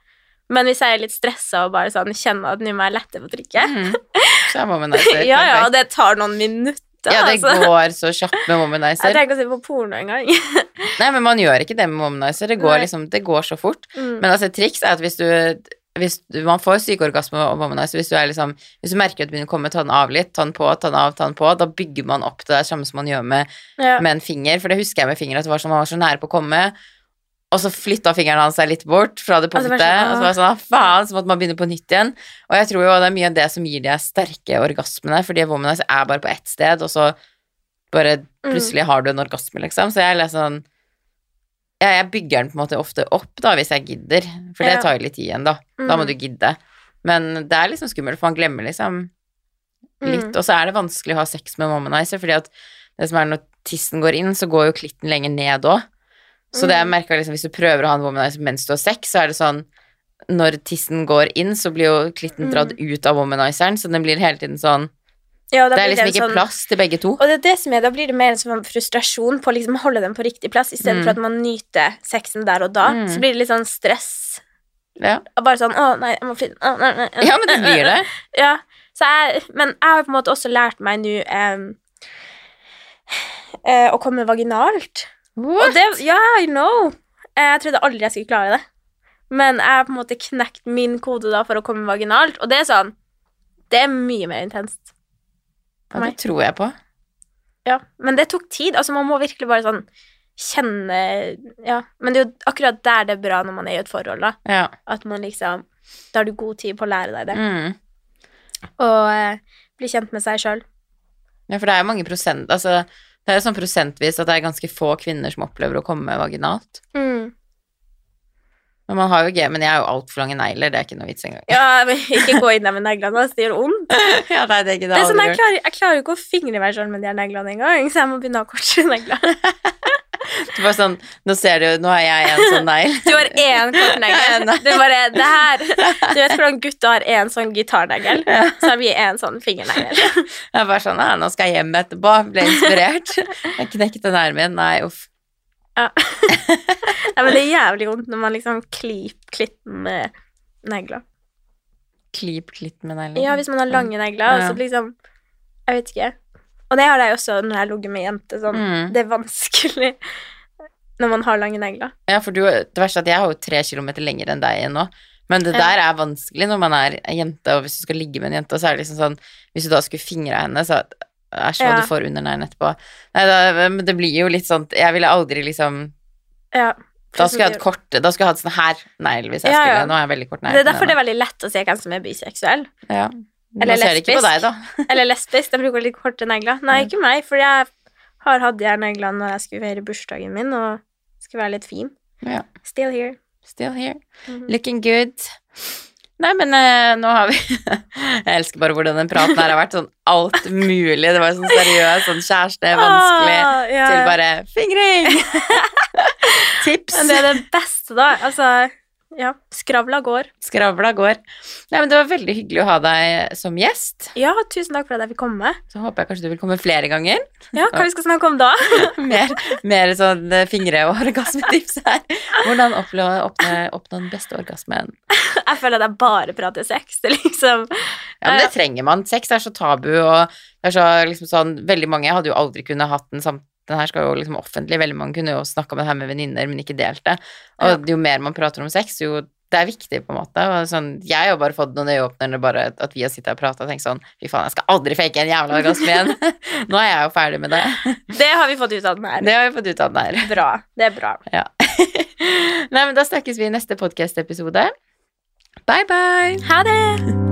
Men hvis jeg er litt stressa og bare sånn kjenner at nå må jeg lette på trykket Mm. [LAUGHS] Så er womanizer [LAUGHS] Ja, ja, og det tar noen minutter. Ja, det altså. går så kjapt med Jeg trenger ikke å se på porno engang. [LAUGHS] Nei, men man gjør ikke det med womanizer. Det går liksom, det går så fort. Mm. Men altså, et triks er at hvis du, hvis du Man får syk orgasme av womanizer hvis du er liksom Hvis du merker at du begynner å komme, ta den av litt, ta den på, ta den av, ta den på. Da bygger man opp det der samme som man gjør med, ja. med en finger. For det husker jeg med finger, at det var sånn, man var så nære på å komme. Og så flytta fingeren hans seg litt bort fra det punktet. var sånn, Og så var det sånn, ah, faen, så måtte man begynne på nytt igjen. Og jeg tror jo det er mye av det som gir de sterke orgasmene, fordi womanize er bare på ett sted, og så bare Mm. plutselig har du en orgasme, liksom. Så jeg er litt sånn ja, jeg bygger den på en måte ofte opp, da, hvis jeg gidder. For det tar jo litt tid igjen, da. Da må Mm. du gidde. Men det er liksom skummelt, for man glemmer liksom litt. Mm. Og så er det vanskelig å ha sex med womanizer, fordi at det som er når tissen går inn, så går jo klitten lenger ned òg. Så det jeg merker merka liksom, hvis du prøver å ha en womanizer mens du har sex, så er det sånn Når tissen går inn, så blir jo klitten Mm. dratt ut av womanizeren, så den blir hele tiden sånn Ja, Det er liksom ikke sånn- plass til begge to. Og det er det som er, da blir det mer en sånn frustrasjon på å liksom holde den på riktig plass, i stedet Mm. for at man nyter sexen der og da. Mm. Så blir det litt sånn stress. Ja. Og bare sånn 'Å, nei, jeg må flytte å, nei, nei, nei, ja, men det blir det. [LAUGHS] Ja. Så jeg, men jeg har på en måte også lært meg nå eh, eh, å komme vaginalt. Og det Ja, I know. Jeg trodde aldri jeg skulle klare det. Men jeg har på en måte knekt min kode da for å komme vaginalt, og det er sånn Det er mye mer intenst. Ja, det tror jeg på. Ja, men det tok tid. Altså, man må virkelig bare sånn kjenne Ja. Men det er jo akkurat der det er bra når man er i et forhold, da. Ja. At man liksom Da har du god tid på å lære deg det. Mm. Og eh, bli kjent med seg sjøl. ja, for det er jo mange prosent Altså, det er jo sånn prosentvis at det er ganske få kvinner som opplever å komme vaginalt. Mm. Men man har jo G, men jeg har jo altfor lange negler, det er ikke noe vits engang. Ja, men ikke gå inn der med neglene, det gjør vondt. [LAUGHS] ja, nei, det er ikke Det er sånn, jeg, klarer, jeg klarer ikke å fingre meg sjøl med de her neglene engang, så jeg må begynne å ha kortere [LAUGHS] negler. [LAUGHS] Du bare sånn Nå ser du, nå har jeg en sånn negl. Du har én kortnegl. [LAUGHS] Nei. Du bare Det her Du vet hvordan gutta har én sånn gitarnegl, så har vi én sånn fingernegl. [LAUGHS] Jeg er bare sånn Ja, Nå skal jeg hjem etterpå. Ble inspirert. Jeg knekket den armen min. Nei, uff. Ja. ja, men det er jævlig vondt når man liksom klip, klitten med negler. Klip klitten med negler? Ja, hvis man har lange negler, Ja. så liksom Jeg vet ikke. Og det har jeg også når jeg har ligget med jenter. Sånn, Mm. Det er vanskelig [LAUGHS] når man har lange negler. Ja, for du, det verste er at jeg har jo tre kilometer lenger enn deg ennå. Men det der er vanskelig når man er jente, og hvis du skal ligge med en jente, så er det liksom sånn Hvis du da skulle fingre henne, så Æsj, hva Ja. du får under neglen etterpå. Nei, da, men det blir jo litt sånn Jeg ville aldri liksom Ja. Da skulle jeg hatt kort Da skulle jeg hatt sånn her negl hvis jeg Ja, skulle. Nå har jeg veldig kort negl. Det er derfor det er veldig lett å se hvem som er biseksuell. ja. Eller Nå ser de ikke på deg, da. Eller lesbisk. Jeg bruker litt korte negler. Nei, ikke meg, for jeg har hatt de her neglene når jeg skulle feire bursdagen min og skulle være litt fin. Ja. Still here. Still here. Mhm. Looking good. Nei, men eh, nå har vi [LAUGHS] Jeg elsker bare hvordan den praten her har vært sånn alt mulig. Det var sånn seriøs, sånn kjæreste, vanskelig, Ah, ja. til bare fingring. [LAUGHS] Tips. Men det er det beste, da. Altså, ja. Skravla går. Skravla går. Nei, men det var veldig hyggelig å ha deg som gjest. Ja, tusen takk for at jeg fikk komme. Så håper jeg kanskje du vil komme flere ganger. Ja, hva vi skal snakke om da? [LAUGHS] Mer, mer sånn eh, fingre- og orgasmetips her. Hvordan oppnå, den beste orgasmen. Jeg føler at jeg bare prater sex. Liksom Ja, men det trenger man. Sex er så tabu, og det er så liksom sånn Veldig mange hadde jo aldri kunnet hatt den samt den her skal jo liksom offentlig, veldig mange kunne jo snakka med det her med venninner, men ikke delt det. Og jo mer man prater om sex, jo det er viktig, på en måte. Sånn, jeg har bare fått noen øyeåpnere bare at vi har sittet og prata og tenkt sånn Fy faen, jeg skal aldri fake en jævla orgasme igjen. [LAUGHS] Nå er jeg jo ferdig med det. [LAUGHS] Det har vi fått ut av den her. Det har vi fått ut av den her. Bra. Det er bra. Ja. [LAUGHS] Nei, men da snakkes vi i neste podkast-episode. Bye, bye. Ha det!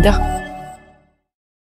Canada.